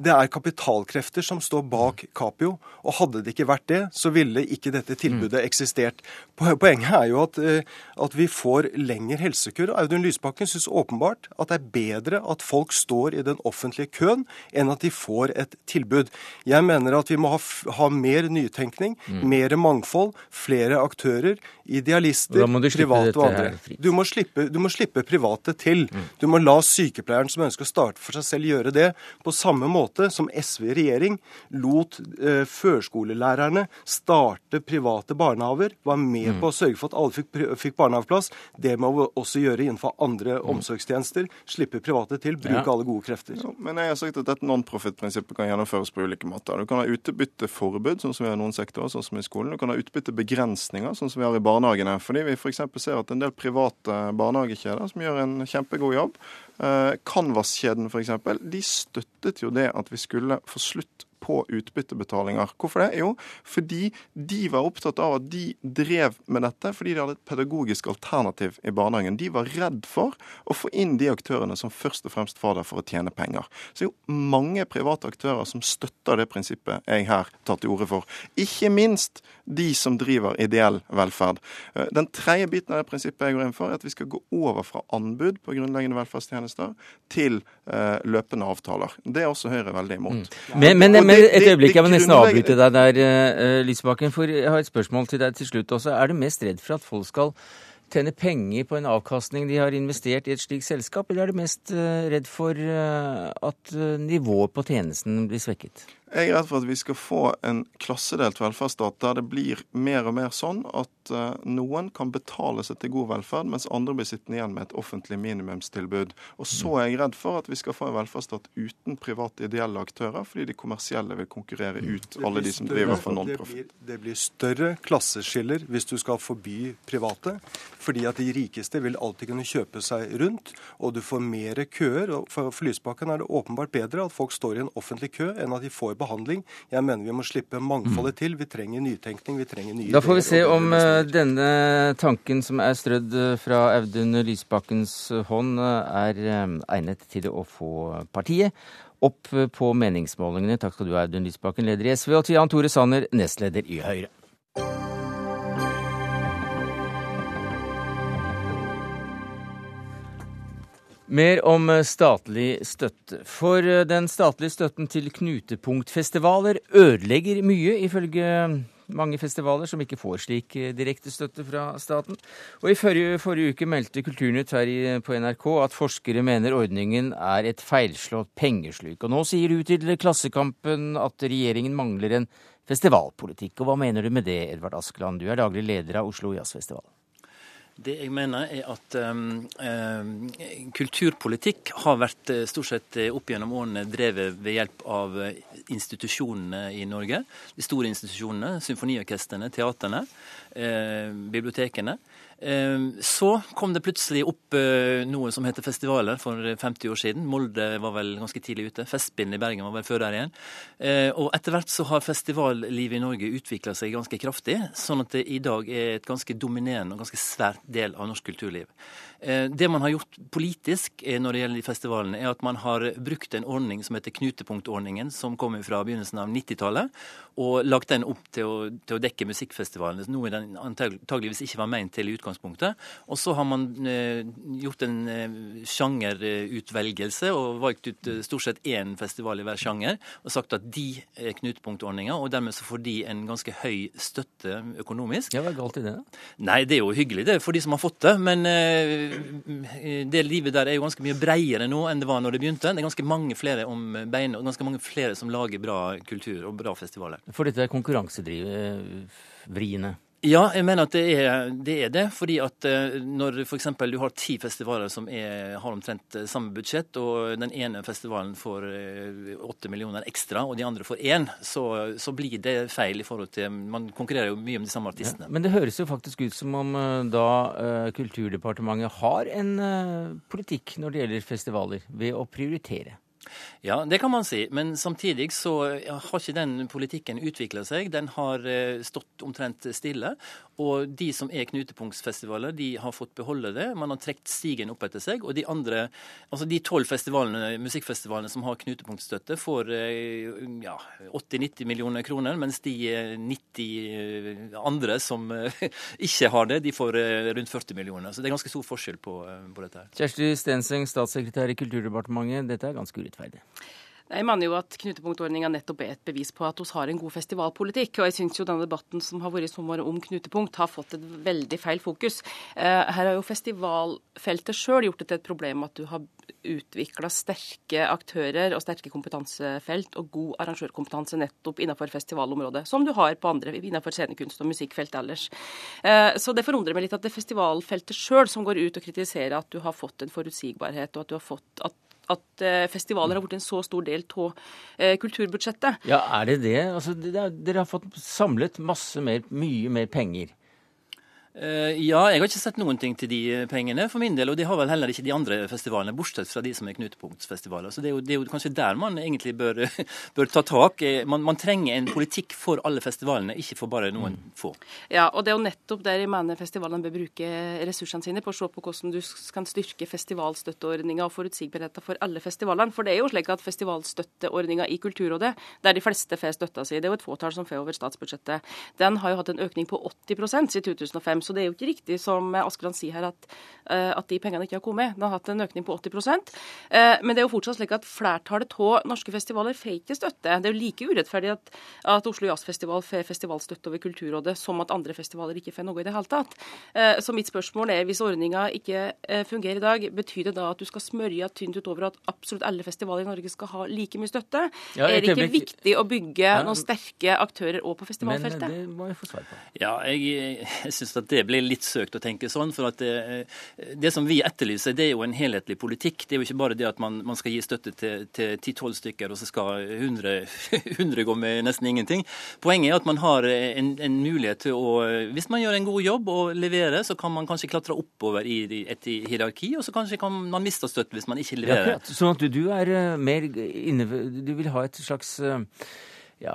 det er kapitalkrefter som står bak Capio. Og hadde det ikke vært det, så ville ikke dette tilbudet mm. eksistert. Poenget er jo at, eh, at vi får lengre helsekøer. Audun Lysbakken syns åpenbart at det er bedre at folk står i den offentlige køen, enn at de får et tilbud. Jeg mener at vi må ha, ha mer nytenkning, mm. mer mangfold, flere aktører, idealister, private og andre. Du må, slippe, du må slippe private til. Mm. Du må la sykepleieren som ønsker å starte for seg selv, gjøre det på samme måte måte som SV i regjering lot eh, førskolelærerne starte private barnehager, var med mm. på å sørge for at alle fikk, fikk barnehageplass. Det må vi også gjøre innenfor andre mm. omsorgstjenester. Slippe private til, bruke ja. alle gode krefter. Ja, men jeg har sagt at dette non-profit-prinsippet kan gjennomføres på ulike måter. Du kan ha utbytteforbud, sånn som vi har i noen sektorer, sånn som i skolen. Du kan ha utbyttebegrensninger, sånn som vi har i barnehagene. Fordi vi f.eks. ser at en del private barnehagekjeder som gjør en kjempegod jobb, Canvas-kjeden f.eks. De støttet jo det at vi skulle få slutt på utbyttebetalinger. Hvorfor det? Jo, fordi de var opptatt av at de drev med dette fordi de hadde et pedagogisk alternativ i barnehagen. De var redd for å få inn de aktørene som først og fremst var der for å tjene penger. Så det er jo mange private aktører som støtter det prinsippet jeg her tar til orde for. Ikke minst de som driver ideell velferd. Eh, den tredje biten av det prinsippet jeg går inn for, er at vi skal gå over fra anbud på grunnleggende velferdstjenester til uh, løpende avtaler. Det er også Høyre veldig imot. Mm. Men, men men et øyeblikk, jeg må nesten avbryte deg der, uh, Lysbakken. For jeg har et spørsmål til deg til slutt også. Er du mest redd for at folk skal tjene penger på en avkastning de har investert i et slikt selskap, eller er du mest uh, redd for uh, at nivået på tjenesten blir svekket? Jeg er redd for at vi skal få en klassedelt velferdsstat der det blir mer og mer sånn at uh, noen kan betale seg til god velferd, mens andre blir sittende igjen med et offentlig minimumstilbud. Og så er jeg redd for at vi skal få en velferdsstat uten private ideelle aktører, fordi de kommersielle vil konkurrere mm. ut alle de som driver for non-profit. Det, det, blir større klasseskiller hvis du skal forby private, fordi at de rikeste vil alltid kunne kjøpe seg rundt, og du får mer køer. og for Lysbakken er det åpenbart bedre at folk står i en offentlig kø enn at de får behandling behandling. Jeg mener vi må slippe mangfoldet til. Vi trenger nytenkning, vi trenger nye Da får vi se om eh, denne tanken som er strødd eh, fra Audun Lysbakkens hånd, eh, er egnet til å få partiet opp på meningsmålingene. Takk skal du ha, Audun Lysbakken, leder i SV, og til Jan Tore Sanner, nestleder i Høyre. Mer om eh, statlig støtte. For eh, den statlige støtten til knutepunktfestivaler ødelegger mye, ifølge mange festivaler som ikke får slik eh, direkte støtte fra staten. Og I forrige, forrige uke meldte Kulturnytt her i, på NRK at forskere mener ordningen er et feilslått pengesluk. Og nå sier du til Klassekampen at regjeringen mangler en festivalpolitikk. Og hva mener du med det, Edvard Askeland? Du er daglig leder av Oslo Jazzfestival. Det jeg mener er at um, um, kulturpolitikk har vært uh, stort sett uh, opp gjennom årene drevet ved hjelp av institusjonene i Norge. De store institusjonene, symfoniorkestrene, teatrene, bibliotekene. Så kom det plutselig opp noe som heter festivaler for 50 år siden. Molde var vel ganske tidlig ute. Festspillene i Bergen var vel før der igjen. Og etter hvert så har festivallivet i Norge utvikla seg ganske kraftig, sånn at det i dag er et ganske dominerende og ganske svært del av norsk kulturliv. Det man har gjort politisk når det gjelder de festivalene, er at man har brukt en ordning som heter knutepunktordningen, som kommer fra begynnelsen av 90-tallet, og lagt den opp til å, til å dekke musikkfestivalene, noe den antageligvis ikke var ment til i utgangspunktet. Og så har man eh, gjort en eh, sjangerutvelgelse og valgt ut eh, stort sett én festival i hver sjanger, og sagt at de er knutepunktordninga, og dermed så får de en ganske høy støtte økonomisk. Ja, Hva er galt i det? Nei, det er jo hyggelig det for de som har fått det, men det livet der er jo ganske mye bredere nå enn det var når det begynte. Det er ganske mange flere om beinet, og ganske mange flere som lager bra kultur og bra festivaler. For dette er konkurransedrivende. Ja, jeg mener at det er det. Er det fordi at eh, når f.eks. du har ti festivaler som er, har omtrent eh, samme budsjett, og den ene festivalen får eh, åtte millioner ekstra, og de andre får én, så, så, blir det feil i forhold til Man konkurrerer jo mye om de samme artistene. Ja, men det høres jo faktisk ut som om da Kulturdepartementet har en politikk når det gjelder festivaler, ved å prioritere. Ja, det kan man si. Men samtidig så har ikke den politikken utvikla seg. Den har stått omtrent stille. Og de som er knutepunktsfestivaler, de har fått beholde det. Man har trukket stigen opp etter seg. Og de andre, altså de tolv musikkfestivalene som har knutepunktstøtte, får ja, 80-90 millioner kroner, mens de 90 andre som ikke har det, de får rundt 40 millioner. Så det er ganske stor forskjell på, på dette. her. Kjersti Stenseng, statssekretær i Kulturdepartementet. Dette er ganske urettferdig. Jeg mener jo at knutepunktordninga nettopp er et bevis på at vi har en god festivalpolitikk. Og jeg syns jo denne debatten som har vært i sommer om knutepunkt, har fått et veldig feil fokus. Her har jo festivalfeltet sjøl gjort det til et problem at du har utvikla sterke aktører og sterke kompetansefelt og god arrangørkompetanse nettopp innenfor festivalområdet, som du har på andre innenfor scenekunst og musikkfelt ellers. Så det forundrer meg litt at det er festivalfeltet sjøl som går ut og kritiserer at du har fått en forutsigbarhet, og at du har fått at at festivaler har blitt en så stor del av kulturbudsjettet. Ja, er det det? Altså, dere har fått samlet masse mer, mye mer penger. Uh, ja, jeg har ikke sett noen ting til de pengene for min del, og det har vel heller ikke de andre festivalene, bortsett fra de som er knutepunktsfestivaler. Så det er, jo, det er jo, kanskje der man egentlig bør, bør ta tak. Man, man, trenger en politikk for alle festivalene, ikke for bare noen mm. få. Ja, og det er jo nettopp der jeg mener festivalene bør bruke ressursene sine på å se på hvordan du kan styrke festivalstøtteordninga og forutsigbarheten for alle festivalene. For det er jo slik at festivalstøtteordninga i Kulturrådet, der de fleste får støtta si, det er jo et fåtall som får over statsbudsjettet, den har jo hatt en økning på 80% siden 2005. Så det er jo ikke riktig som Askeland sier her, at, eh, at de pengene ikke har kommet. Den har hatt en økning på 80 eh, Men det er jo fortsatt slik at flertallet av norske festivaler får ikke støtte. Det er jo like urettferdig at, at Oslo Jazzfestival får festivalstøtte over Kulturrådet, som at andre festivaler ikke får noe i det hele tatt. Eh, så mitt spørsmål er, hvis ordninga ikke fungerer i dag, betyr det da at du skal smørje tynt utover at absolutt alle festivaler i Norge skal ha like mye støtte? Ja, er det ikke viktig å bygge ja. noen sterke aktører òg på festivalfeltet? Men det må jeg få svar på. Ja, jeg, jeg syns at det blir litt søkt å tenke sånn. for at det, det, som vi etterlyser, det er jo en helhetlig politikk. Det er jo ikke bare det at man, man skal gi støtte til, til 10-12 stykker, og så skal 100, 100, gå med nesten ingenting. Poenget er at man har en, en, mulighet til å Hvis man gjør en god jobb og leverer, så kan man kanskje klatre oppover i et hierarki, og så kanskje kan man miste støtte hvis man ikke leverer. Ja, sånn at du, du er eh, mer inne Du vil ha et slags uh ja,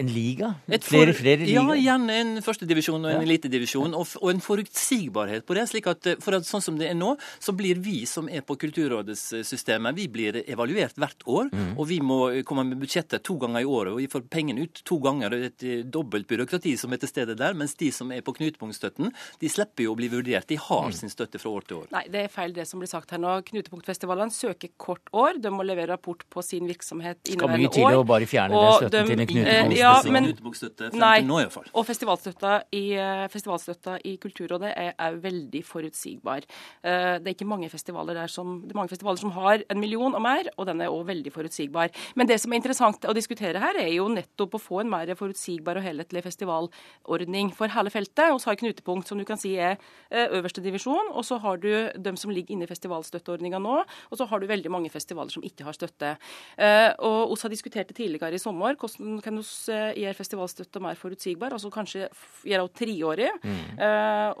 en liga? Et flere, flere Ja, igjen en førstedivisjon og en Ja. elitedivisjon. Og, og en forutsigbarhet på det. slik at, eh, for at sånn som det er nå, så blir vi som er på Kulturrådets systemet, vi blir evaluert hvert år. Mm. Og vi må eh, komme med budsjetter to ganger i året. Og vi får pengene ut to ganger. Det er et eh, dobbelt byråkrati som er til stede der. Mens de som er på knutepunktstøtten, de slipper jo å bli vurdert. De har Mm. sin støtte fra år til år. Nei, det er feil det som blir sagt her nå. Knutepunktfestivalene søker kort år. De må levere rapport på sin virksomhet Skal mye til å bare fjerne den støtten til en de- knutepunktfestival. eh, Ja, men, Knutepunktstøtte frem nei, til nå, i hvert fall. og festivalstøtta i, eh, festivalstøtta i Kulturrådet er, er veldig forutsigbar. Eh, Det er ikke mange festivaler der som, det er mange festivaler som har en million og mer, og den er òg veldig forutsigbar. Men det som er interessant å diskutere her, er jo nettopp å få en mer forutsigbar og helhetlig festivalordning for hele feltet. Vi har Knutepunkt, som du kan si er øverste divisjon, og så har du dem som ligger inne i festivalstøtteordninga nå, og så har du veldig mange festivaler som ikke har støtte. Eh, Og oss har diskutert det tidligere i sommer, hvordan kan gjøre festivalstøtte mer forutsigbar, altså kanskje gjøre henne treårig, mm.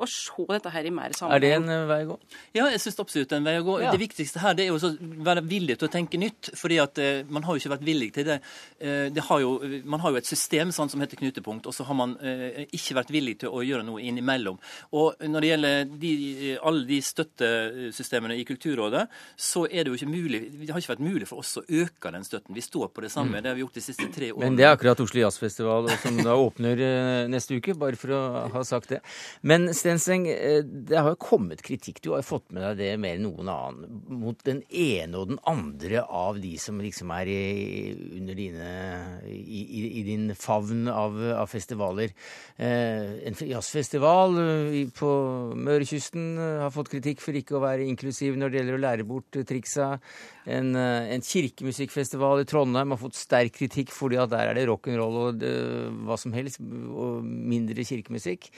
og se dette her i mer sammenheng. Er det en eh, vei å gå? Ja, jeg syns absolutt det er en vei å gå. Ja. Det viktigste her det er å være villig til å tenke nytt. fordi at eh, man har jo ikke vært villig til det. Eh, det har jo, man har jo et system sånn som heter knutepunkt, og så har man eh, ikke vært villig til å gjøre noe innimellom. Og når det gjelder de, alle de støttesystemene i Kulturrådet, så er det jo ikke mulig Det har ikke vært mulig for oss å øke den støtten. Vi står på det samme. Det har vi gjort de siste tre årene. Men det er akkurat Oslo Jazzfestival som da åpner eh, neste uke, bare for å ha sagt det. Men Stenseng, eh, det har jo kommet kritikk, du har jo fått med deg det mer enn noen annen, mot den ene og den andre av de som liksom er i, under dine i, i, din favn av, av festivaler. Eh, en jazzfestival eh, på Mørekysten eh, har fått kritikk for ikke å være inklusiv når det gjelder å lære bort triksa. En, en kirkemusikkfestival i Trondheim har fått sterk kritikk fordi at der er det rock'n'roll og det, hva som helst, og mindre kirkemusikk.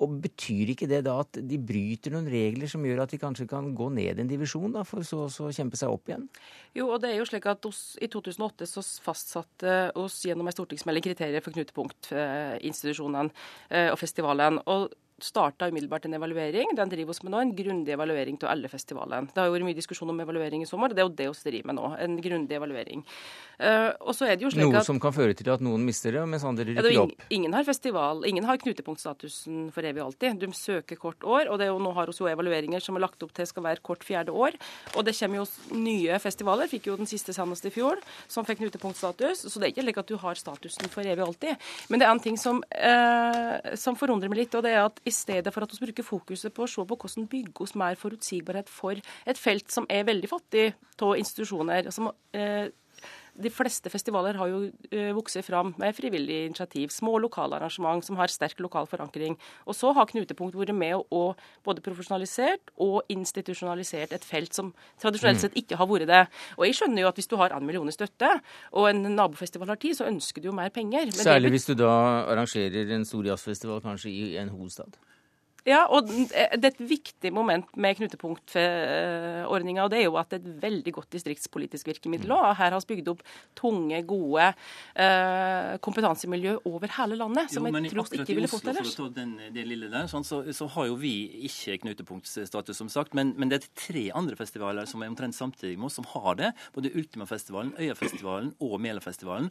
Eh, og betyr ikke det da at de bryter noen regler som gjør at de kanskje kan gå ned en divisjon, da, for så å kjempe seg opp igjen? Jo, og det er jo slik at oss, I 2008 så fastsatte oss gjennom en stortingsmelding kriterier for knutepunktinstitusjonene eh, og festivalen. og starta umiddelbart en evaluering. Den driver oss med nå, en grundig evaluering av alle festivalene. Det har vært mye diskusjon om evaluering i sommer, det er jo det vi driver med nå. En grundig evaluering. Uh, og så er det jo slik Noe at som kan føre til at noen mister det, mens andre er rykker ja, opp. ingen, har festival, ingen har knutepunktstatusen for evig og alltid. De søker kort år, og det jo, nå har vi jo evalueringer som er lagt opp til skal være kort fjerde år. Og det kommer jo nye festivaler, fikk jo den siste senest i fjor, som fikk knutepunktstatus. Så det er ikke slik at du har statusen for evig og alltid. Men det er en ting som, uh, som forundrer meg litt, og det er at i stedet for at vi bruker fokuset på å se på hvordan bygge oss mer forutsigbarhet for et felt som er veldig fattig av institusjoner, som eh, de fleste festivaler har jo uh, vokst fram med frivillig initiativ. Små lokale arrangement som har sterk lokal forankring. Og så har Knutepunkt vært med å både profesjonalisert og institusjonalisert et felt som tradisjonelt Mm. sett ikke har vært det. Og jeg skjønner jo at hvis du har en million i støtte, og en nabofestival har ti, så ønsker du jo mer penger. Men Særlig hvis du da arrangerer en stor jazzfestival kanskje i en hovedstad. Ja, og det er et viktig moment med knutepunktordninga, og det er jo at det er et veldig godt distriktspolitisk virkemiddel. òg. her har vi bygd opp tunge, gode eh, kompetansemiljø over hele landet, som Jo, jeg tror ikke ville fått ellers. For å ta den, det lille der, sånn, så, så har jo vi ikke knutepunktstatus, som sagt. Men, men det er tre andre festivaler som er omtrent samtidig med oss, som har det. Både Ultimafestivalen, Øyafestivalen og Melafestivalen.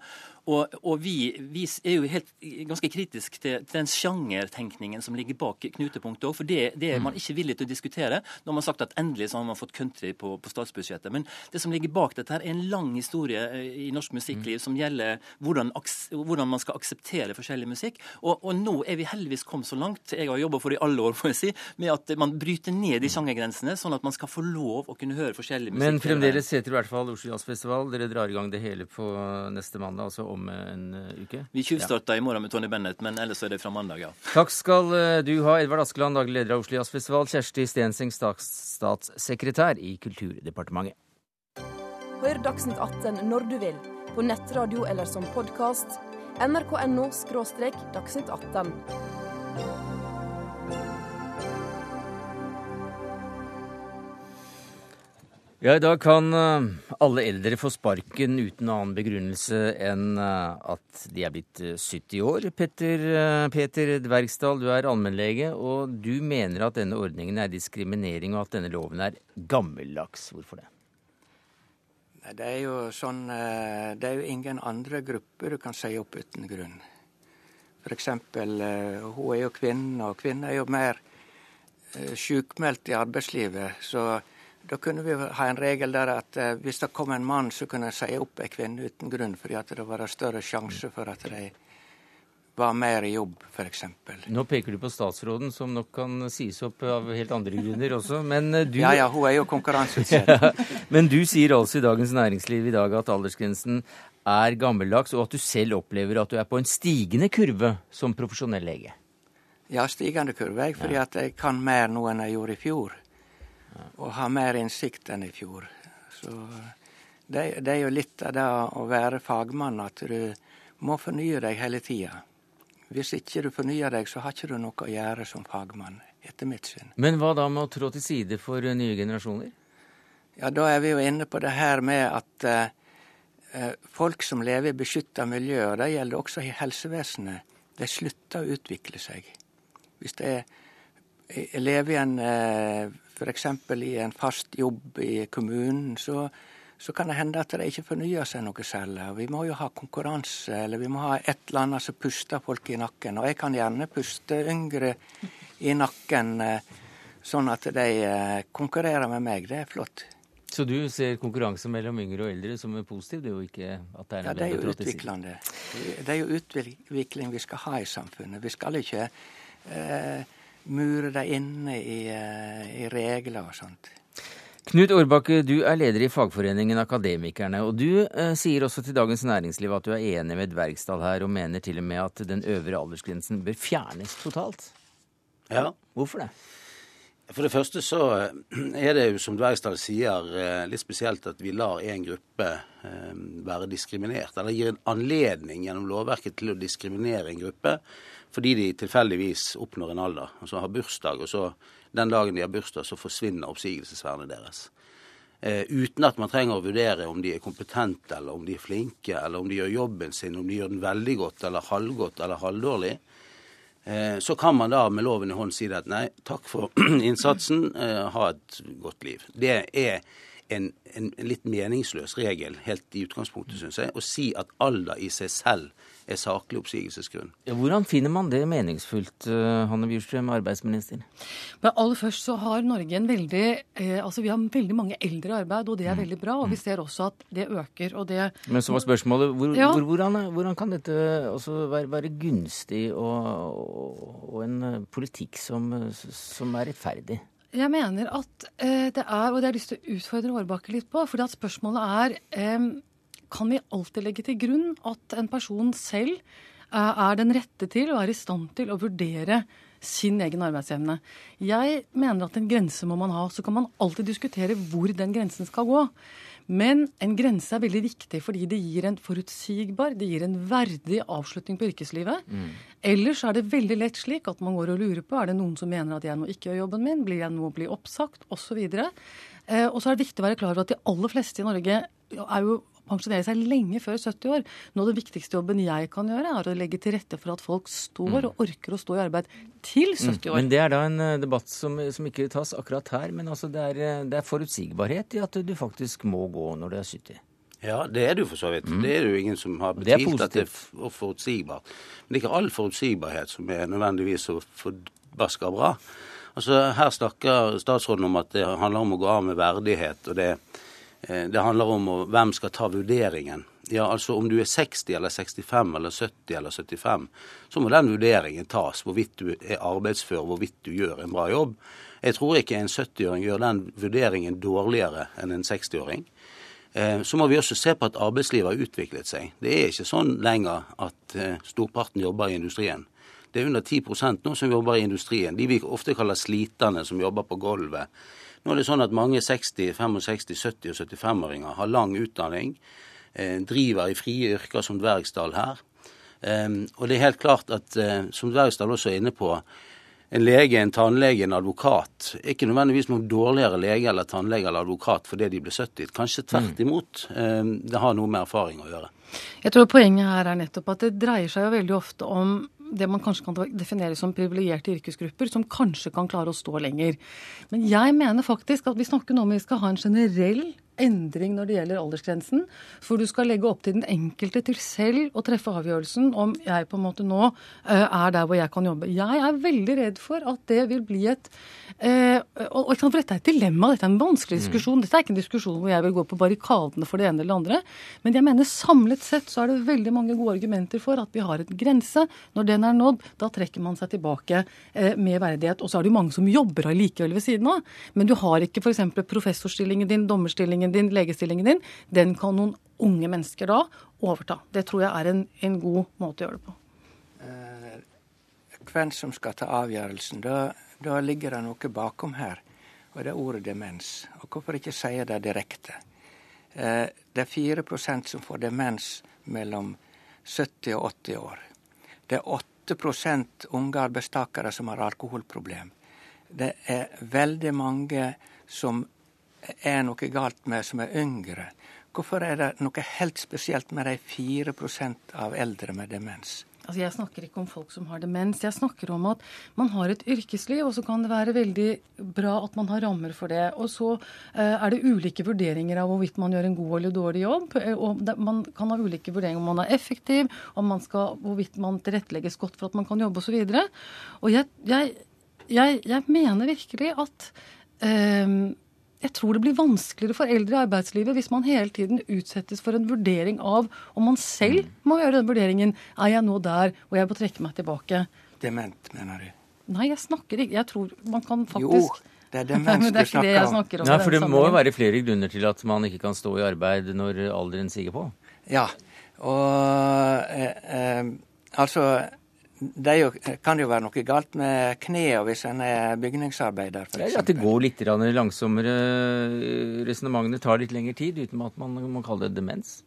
Og, og vi, vi er jo helt ganske kritisk til, til den sjangertenkningen som ligger bak knutepunktet òg. For det, det er man ikke villig til å diskutere. Nå har man sagt at endelig så har man fått country på, på statsbudsjettet. Men det som ligger bak dette, her er en lang historie eh, i norsk musikkliv som gjelder hvordan, hvordan man skal akseptere forskjellig musikk. Og, og nå er vi heldigvis kommet så langt, jeg har jobba for det i alle år, får jeg si, med at man bryter ned de sjangergrensene, sånn at man skal få lov å kunne høre forskjellig musikk. Men fremdeles heter det i hvert fall Oslo Jazzfestival. Dere drar i gang det hele på neste mandag, altså om en eh, uke. Vi tjuvstarter i morgen med Tony Bennett, men ellers er det fra mandag, ja. Takk skal eh, du ha, Edvard Askeland, daglig leder av Oslo Jazzfestival, Kjersti Stenseng, statssekretær i Kulturdepartementet. Hør Dagsnytt 18 når du vil, på nettradio eller som podkast. nrk.no – dagsnytt 18. Ja, I dag kan eh, alle eldre få sparken uten annen begrunnelse enn eh, at de er blitt eh, 70 år. Petter, eh, Peter Dvergsdal, du er allmennlege, og du mener at denne ordningen er diskriminering, og at denne loven er gammeldags. Hvorfor det? Det er jo sånn eh, Det er jo ingen andre grupper du kan si opp uten grunn. F.eks. Eh, hun er jo kvinne, og kvinner er jo mer sykmeldt i arbeidslivet. Så da kunne vi ha en regel der at hvis det kom en mann, så kunne en si opp en kvinne uten grunn, fordi at det var større sjanse for at de var mer i jobb, f.eks. Nå peker du på statsråden, som nok kan sies opp av helt andre grunner også. Men du Ja ja, hun er jo konkurranseutsatt. Men du sier altså i Dagens Næringsliv i dag at aldersgrensen er gammeldags, og at du selv opplever at du er på en stigende kurve som profesjonell lege. Ja, stigende kurve, jeg, fordi at jeg kan mer nå enn jeg gjorde i fjor. Og har mer innsikt enn i fjor. Så det, det er jo litt av det å være fagmann, at du må fornye deg hele tida. Hvis ikke du fornyer deg, så har ikke du noe å gjøre som fagmann, etter mitt syn. Men hva da med å trå til side for nye generasjoner? Ja, da er vi jo inne på det her med at eh, folk som lever i beskytta miljø, og det gjelder også i helsevesenet, de slutter å utvikle seg. Hvis de lever i en eh, f.eks. i en fast jobb i kommunen, så så kan det hende at det ikke fornyer seg noe særlig. Vi må jo ha konkurranse, eller vi må ha et eller annet som puster folk i nakken. Og jeg kan gjerne puste yngre i nakken, eh, sånn at de eh, konkurrerer med meg. Det er flott. Så du ser konkurranse mellom yngre og eldre som er positiv? Det er jo ikke at det er Ja, det er jo utviklende. Det er jo utvikling vi skal ha i samfunnet. Vi skal ikke eh, mure dem inne i, eh, i regler og sånt. Knut Årbakke, du er leder i fagforeningen Akademikerne. Og du eh, sier også til Dagens Næringsliv at du er enig med Dvergsdal her, og mener til og med at den øvre aldersgrensen bør fjernes totalt. Ja. Hvorfor det? For det første så er det jo, som Dvergsdal sier, eh, litt spesielt at vi lar en gruppe eh, være diskriminert. Eller gir en anledning gjennom lovverket til å diskriminere en gruppe fordi de tilfeldigvis oppnår en alder, altså har bursdag, og så den dagen de har bursdag, så forsvinner oppsigelsesvernet deres. Eh, uten at man trenger å vurdere om de er kompetente, eller om de er flinke, eller om de gjør jobben sin, om de gjør den veldig godt, eller halvgodt, eller halvdårlig. Eh, så kan man da med loven i hånd si at nei, takk for innsatsen, eh, ha et godt liv. Det er en, en, litt meningsløs regel helt i utgangspunktet, syns jeg, å si at alder i seg selv er saklig oppsigelsesgrunn. Ja, hvordan finner man det meningsfullt, uh, Hanne Bjurstrøm, arbeidsminister? Men aller først så har Norge en veldig eh, Altså vi har veldig mange eldre i arbeid, og det er mm. veldig bra. Og vi mm. ser også at det øker, og det Men så var spørsmålet hvor, ja. hvor, hvordan, hvordan, kan dette også være, være gunstig og, og, en eh, politikk som, som er rettferdig? Jeg mener at eh, det er, og det har jeg lyst til å utfordre Årbakke litt på, fordi at spørsmålet er eh, kan vi alltid legge til grunn at en person selv eh, er den rette til og er i stand til å vurdere sin egen arbeidsevne. Jeg mener at en grense må man ha. Så kan man alltid diskutere hvor den grensen skal gå. Men en grense er veldig viktig fordi det gir en forutsigbar, det gir en verdig avslutning på yrkeslivet. Mm. Ellers er det veldig lett slik at man går og lurer på er det noen som mener at jeg nå ikke gjør jobben min, blir jeg nå bli oppsagt, osv. Eh, og så er det viktig å være klar over at de aller fleste i Norge er jo pensjonere seg lenge før 70 år. Noe av den viktigste jobben jeg kan gjøre, er å legge til rette for at folk står og orker å stå i arbeid til 70 mm. år. Men Det er da en eh, debatt som, som ikke tas akkurat her. Men altså det, er, eh, det er forutsigbarhet i at du faktisk må gå når du er 70. Ja, det er det jo for så vidt. Mm. Det er det jo ingen som har betvilt at det er forutsigbart. Men det er ikke all forutsigbarhet som er nødvendigvis så forbaska bra. Altså, Her snakker statsråden om at det handler om å gå av med verdighet. og det Eh, det handler om hvem skal ta vurderingen. Ja, altså Om du er 60 eller 65 eller 70 eller 75, så må den vurderingen tas. Hvorvidt du er arbeidsfør, hvorvidt du gjør en bra jobb. Jeg tror ikke en 70-åring gjør den vurderingen dårligere enn en 60-åring. Eh, så må vi også se på at arbeidslivet har utviklet seg. Det er ikke sånn lenger at eh, storparten jobber i industrien. Det er under 10% nå som jobber i industrien. De vi ofte kaller sliterne, som jobber på gulvet nå er det sånn at mange 60-, 65-, 70- og 75-åringer har lang utdanning, eh, driver i frie yrker som Dvergsdal her. Um, og det er helt klart at, uh, som Dvergsdal også er inne på, en lege, en tannlege, en advokat er ikke nødvendigvis noen dårligere lege eller tannlege eller advokat fordi de blir 70. Kanskje tvert mm. imot. Um, det har noe med erfaring å gjøre. Jeg tror poenget her er nettopp at det dreier seg jo veldig ofte om det man kanskje kan definere som privilegerte yrkesgrupper, som kanskje kan klare å stå lenger. Men jeg mener faktisk at vi snakker nå om vi skal ha en generell endring når det gjelder aldersgrensen. For du skal legge opp til den enkelte til selv å treffe avgjørelsen om jeg på en måte nå uh, er der hvor jeg kan jobbe. Jeg er veldig redd for at det vil bli et uh, og, For dette er et dilemma, dette er en vanskelig mm. diskusjon. Dette er ikke en diskusjon hvor jeg vil gå på barrikadene for det ene eller det andre. Men jeg mener samlet sett så er det veldig mange gode argumenter for at vi har en grense. Når den er nådd, da trekker man seg tilbake uh, med verdighet. Og så er det jo mange som jobber allikevel ved siden av. Men du har ikke f.eks. professorstillingen din, dommerstillingen din, legestillingen din. Den kan noen unge mennesker da overta. Det tror jeg er en, en god måte å gjøre det på. Hvem som skal ta avgjørelsen, da, da ligger det noe bakom her. Og det er ordet demens. Og hvorfor ikke si det direkte? Eh, det er 4% som får demens mellom 70 og 80 år. Det er 8% unge arbeidstakere som har alkoholproblem. Det er veldig mange som er noe galt med, som er yngre. Hvorfor er det noe helt spesielt med de 4% av eldre med demens? Altså Jeg snakker ikke om folk som har demens. Jeg snakker om at man har et yrkesliv, og så kan det være veldig bra at man har rammer for det. Og så eh, er det ulike vurderinger av hvorvidt man gjør en god eller dårlig jobb. Eh, og man kan ha ulike vurderinger om man er effektiv, om man skal, hvorvidt man tilrettelegges godt for at man kan jobbe osv. Og, så og jeg, jeg, jeg, jeg, mener virkelig at eh, jeg tror det blir vanskeligere for eldre i arbeidslivet hvis man hele tiden utsettes for en vurdering av om man selv mm. må gjøre den vurderingen. Er jeg nå der hvor jeg må trekke meg tilbake? Dement, mener du? Nei, jeg snakker ikke Jeg tror man kan faktisk Jo, det er demens du snakker om. Snakker om Nei, for det må jo være flere grunner til at man ikke kan stå i arbeid når alderen siger på. Ja, og eh, eh, altså det jo, kan jo være noe galt med knærne hvis en er bygningsarbeider. For ja, at det går litt langsommere. Resonnementene tar litt lengre tid uten at man må kalle det demens.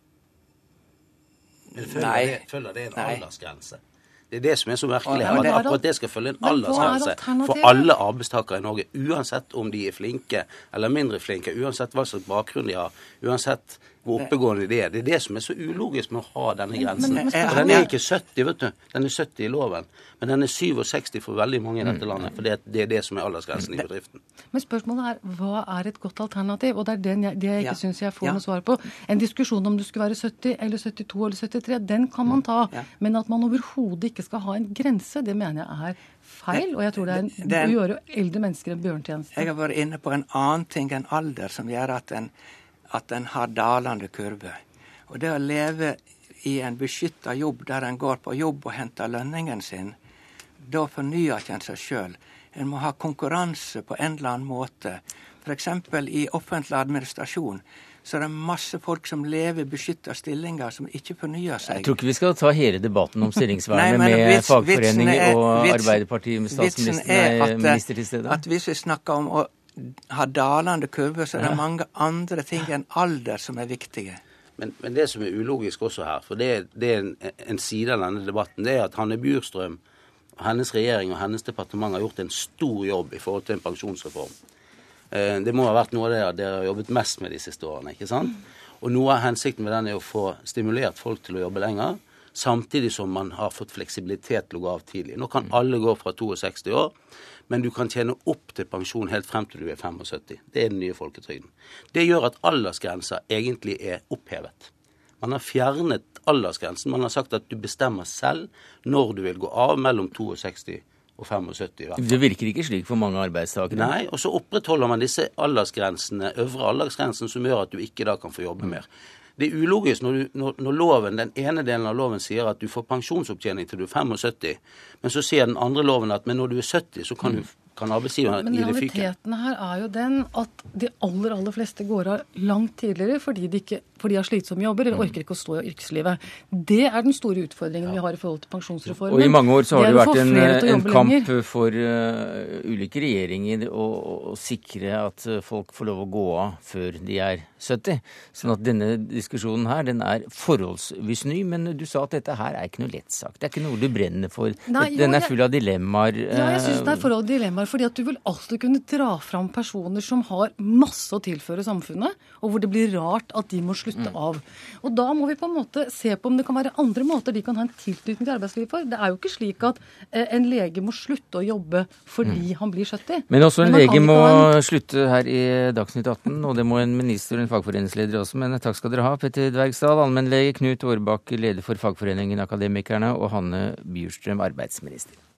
Men følger, Nei. Det, følger det en aldersgrense? Det er det som er så merkelig her, at akkurat det skal følge en aldersgrense for alle arbeidstakere i Norge. Uansett om de er flinke eller mindre flinke, uansett hva slags bakgrunn de har, uansett hvor oppegående de er. Det er det som er så ulogisk med å ha denne grensen. Og den er ikke 70, vet du. Den er 70 i loven. Men den er 67 for veldig mange i dette landet. For det, er det som er aldersgrensen i bedriften. Men spørsmålet er hva er et godt alternativ? Og det er den jeg, det jeg ikke ja. syns jeg får ja. noe svar på. En diskusjon om du skulle være 70 eller 72 eller 73, den kan man ta. Ja. Men at man overhodet ikke skal ha en grense, det mener jeg er feil. Og jeg tror det er en, å gjøre eldre mennesker en bjørntjeneste. Jeg har vært inne på en annen ting enn alder som gjør at en at en har dalende kurve. Og det å leve i en beskytta jobb der en går på jobb og henter lønningen sin, da fornyer ikke en seg sjøl. En må ha konkurranse på en eller annen måte. F.eks. i offentlig administrasjon så er det masse folk som lever i beskytta stillinger, som ikke fornyer seg. Jeg tror ikke vi skal ta hele debatten om stillingsvernet med vits, fagforeninger er, og Arbeiderpartiet med statsminister til stede. At hvis vi snakker om å har dalende kurver, så er det mange andre ting enn alder som er viktige. Men, men det som er ulogisk også her, for det, det er en, en, side av denne debatten, det er at Hanne Bjurstrøm, hennes regjering og hennes departement har gjort en stor jobb i forhold til en pensjonsreform. Eh, det må ha vært noe av det dere har jobbet mest med de siste årene. ikke sant? Og noe av hensikten med den er å få stimulert folk til å jobbe lenger, samtidig som man har fått fleksibilitet til å gå av tidlig. Nå kan alle gå fra 62 år men du kan tjene opp til pensjon helt frem til du er 75. Det er den nye folketrygden. Det gjør at aldersgrensa egentlig er opphevet. Man har fjernet aldersgrensen. Man har sagt at du bestemmer selv når du vil gå av mellom 62 og 75. i hvert fall. Det virker ikke slik for mange arbeidstakere? Nei, og så opprettholder man disse aldersgrensene, øvre aldersgrensen, som gjør at du ikke da kan få jobbe mer. Det er ulogisk når, du, når, når, loven, den ene delen av loven sier at du får pensjonsopptjening til du er 75, men så sier den andre loven at når du er 70, så kan du kan arbeidsgiveren gi det fyken. Men realiteten her er jo den at de aller, aller fleste går av langt tidligere fordi de ikke for de har slitsomme jobber eller mm. orker ikke å stå i yrkeslivet. Det er den store utfordringen ja. vi har i forhold til pensjonsreformen. Og I mange år så har det, det vært en, en kamp lenger. for uh, ulike regjeringer å, å, sikre at uh, folk får lov å gå av før de er 70. Sånn at denne diskusjonen her den er forholdsvis ny. Men du sa at dette her er ikke noe lett sak. Det er ikke noe du brenner for. Nei, jo, den er full av dilemmaer. Ja, jeg syns det er forhold av dilemmaer. fordi at du vil alltid kunne dra fram personer som har masse å tilføre samfunnet, og hvor det blir rart at de må slutte mm. av. Og da må vi på en måte se på om det kan være andre måter de kan ha en tilknytning til arbeidslivet for. Det er jo ikke slik at eh, en lege må slutte å jobbe fordi mm. han blir 70. Men også en lege må en... slutte her i Dagsnytt 18, og det må en minister og en fagforeningsleder også. Men takk skal dere ha. Petter Dvergsdal, allmennlege, Knut Årbakk, leder for fagforeningen Akademikerne, og Hanne Bjurstrøm, arbeidsminister.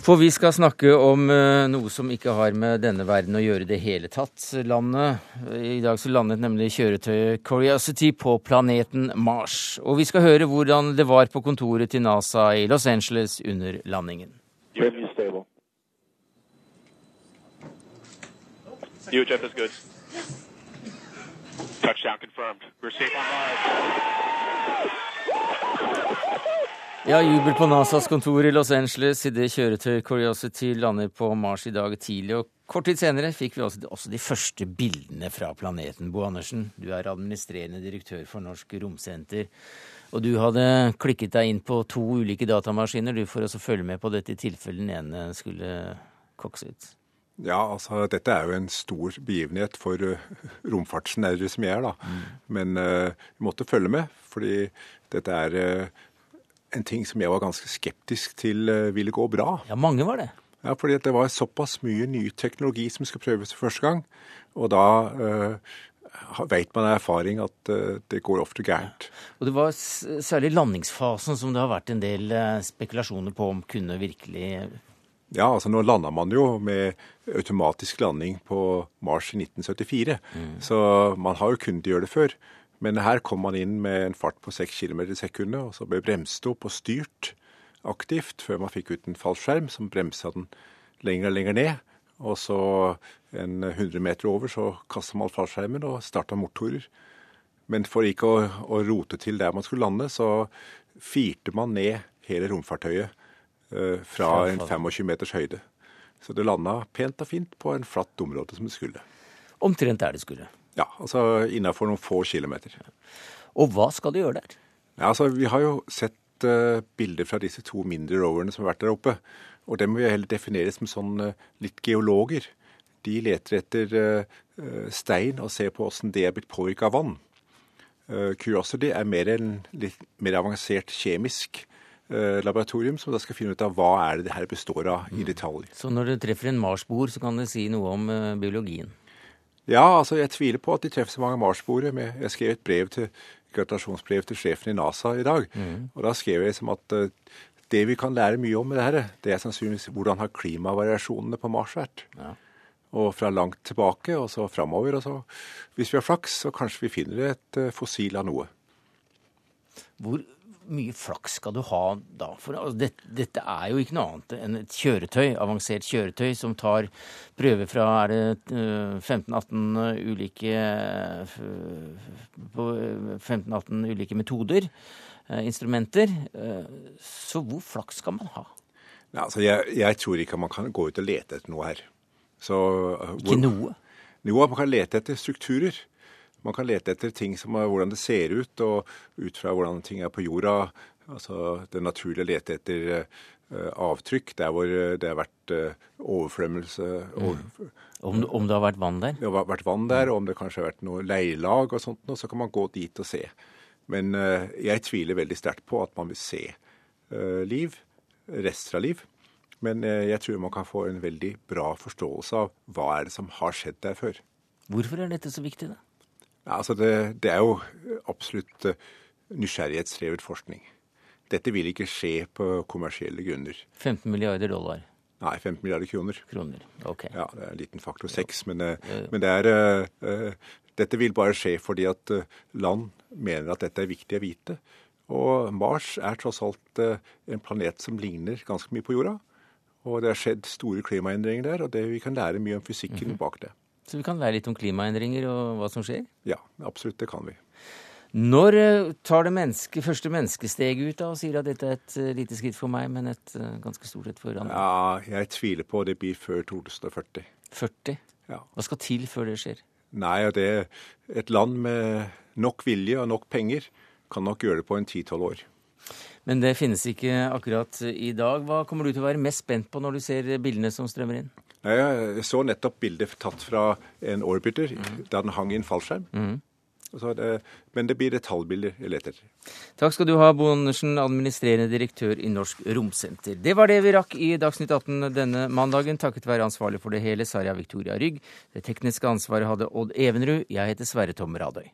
For vi skal snakke om uh, noe som ikke har med denne verden å gjøre i det hele tatt. Landet, I dag så landet nemlig kjøretøyet Curiosity på planeten Mars. Og vi skal høre hvordan det var på kontoret til NASA i Los Angeles under landingen. UHF is good. Touchdown confirmed. We're safe on Mars. Ja, jubel på NASAs kontor i Los Angeles idet kjøretøy Curiosity lander på Mars i dag tidlig. Og kort tid senere fikk vi også de første bildene fra planeten. Bo Andersen, du er administrerende direktør for Norsk Romsenter. Og du hadde klikket deg inn på to ulike datamaskiner du for å følge med på dette i tilfelle den ene skulle kokse ut. Ja, altså dette er jo en stor begivenhet for uh, romfartsnerder som jeg er, da. Mm. Men uh, vi måtte følge med, fordi dette er uh, en ting som jeg var ganske skeptisk til uh, ville gå bra. Ja, mange var det. Ja, fordi det var såpass mye ny teknologi som skal prøves for første gang. Og da uh, vet man av erfaring at uh, det går ofte gærent. Og det var særlig landingsfasen som det har vært en del spekulasjoner på om kunne virkelig ja, altså nå landa man jo med automatisk landing på Mars i 1974. Mm. Så man har jo kunnet gjøre det før. Men her kom man inn med en fart på 6 km i sekundet, og så ble bremset opp og styrt aktivt før man fikk ut en fallskjerm som bremsa den lenger og lenger ned. Og så en 100 meter over så kasta man fallskjermen og starta motorer. Men for ikke å, å, rote til der man skulle lande, så firte man ned hele romfartøyet eh, fra en 25 meters høyde. Så det landa pent og fint på en flatt område som det skulle. Omtrent der det skulle. Ja, altså innafor noen få kilometer. Og hva skal de gjøre der? Ja, altså Vi har jo sett uh, bilder fra disse to mindre roverne som har vært der oppe. Og dem vil jeg heller definere som sånn uh, litt geologer. De leter etter uh, stein og ser på åssen det er blitt påvirka av vann. Curiosity er mer en litt mer avansert kjemisk laboratorium som da skal finne ut av hva er det det her består av i mm. detalj. Så når du treffer en marsboer, så kan det si noe om biologien? Ja, altså jeg tviler på at de treffer så mange marsboere. Jeg skrev et brev til, gratulasjonsbrev til sjefen i NASA i dag. Mm. Og da skrev jeg som at uh, det vi kan lære mye om med det her, det er sannsynligvis hvordan har klimavariasjonene på Mars vært. Ja. Og fra langt tilbake og så framover. Og så, hvis vi har flaks, så kanskje vi finner et uh, fossil av noe. Hvor mye flaks skal du ha da? For altså, dette, dette, er jo ikke noe annet enn et kjøretøy, avansert kjøretøy, som tar prøver fra er det 15-18 eh, ulike 15-18 eh, ulike metoder, eh, instrumenter. Så hvor flaks skal man ha? Ja, altså jeg, jeg, tror ikke man kan gå ut og lete etter noe her. Så, ikke noe? Jo, Man kan lete etter strukturer. Man kan lete etter ting som er hvordan det ser ut, og ut fra hvordan ting er på jorda. Altså det naturlige å lete etter uh, avtrykk der hvor det har vært uh, overflømmelse. Mm. Om, om, det har vært vann der? Det har vært vann der, og om det kanskje har vært noe leirlag og sånt, så kan man gå dit og se. Men uh, jeg tviler veldig sterkt på at man vil se liv, rester av liv. Men jeg tror man kan få en veldig bra forståelse av hva er det som har skjedd der før. Hvorfor er dette så viktig, da? Ja, altså det, det, er jo absolutt eh, nysgjerrighetsdrevet forskning. Dette vil ikke skje på kommersielle grunner. 15 milliarder dollar? Nei, 15 milliarder kroner. Kroner, ok. Ja, Det er en liten faktor seks. Men, uh, men det er, uh, dette vil bare skje fordi at land mener at dette er viktig å vite. Og Mars er tross alt en planet som ligner ganske mye på jorda. Og det har skjedd store klimaendringer der, og det, vi kan lære mye om fysikken mm -hmm. bak det. Så vi kan lære litt om klimaendringer og hva som skjer? Ja, absolutt. Det kan vi. Når eh, tar det menneske, første menneskesteget ut da, og sier at dette er et uh, lite skritt for meg, men et uh, ganske stort et for andre? Ja, jeg tviler på det blir før 2040. 40? Ja. Hva skal til før det skjer? Nei, det er et land med nok vilje og nok penger kan nok gjøre det på en ti-tolv år. Men det finnes ikke akkurat i dag. Hva kommer du til å være mest spent på når du ser bildene som strømmer inn? Jeg så nettopp bildet tatt fra en orbiter mm. da den hang i en fallskjerm. Mm. Det, men det blir detaljbilder jeg leter etter. Takk skal du ha, Bo Andersen, administrerende direktør i Norsk Romsenter. Det var det vi rakk i Dagsnytt 18 denne mandagen, takket være ansvarlig for det hele, Sarja Victoria Rygg. Det tekniske ansvaret hadde Odd Evenrud. Jeg heter Sverre Tom Radøy.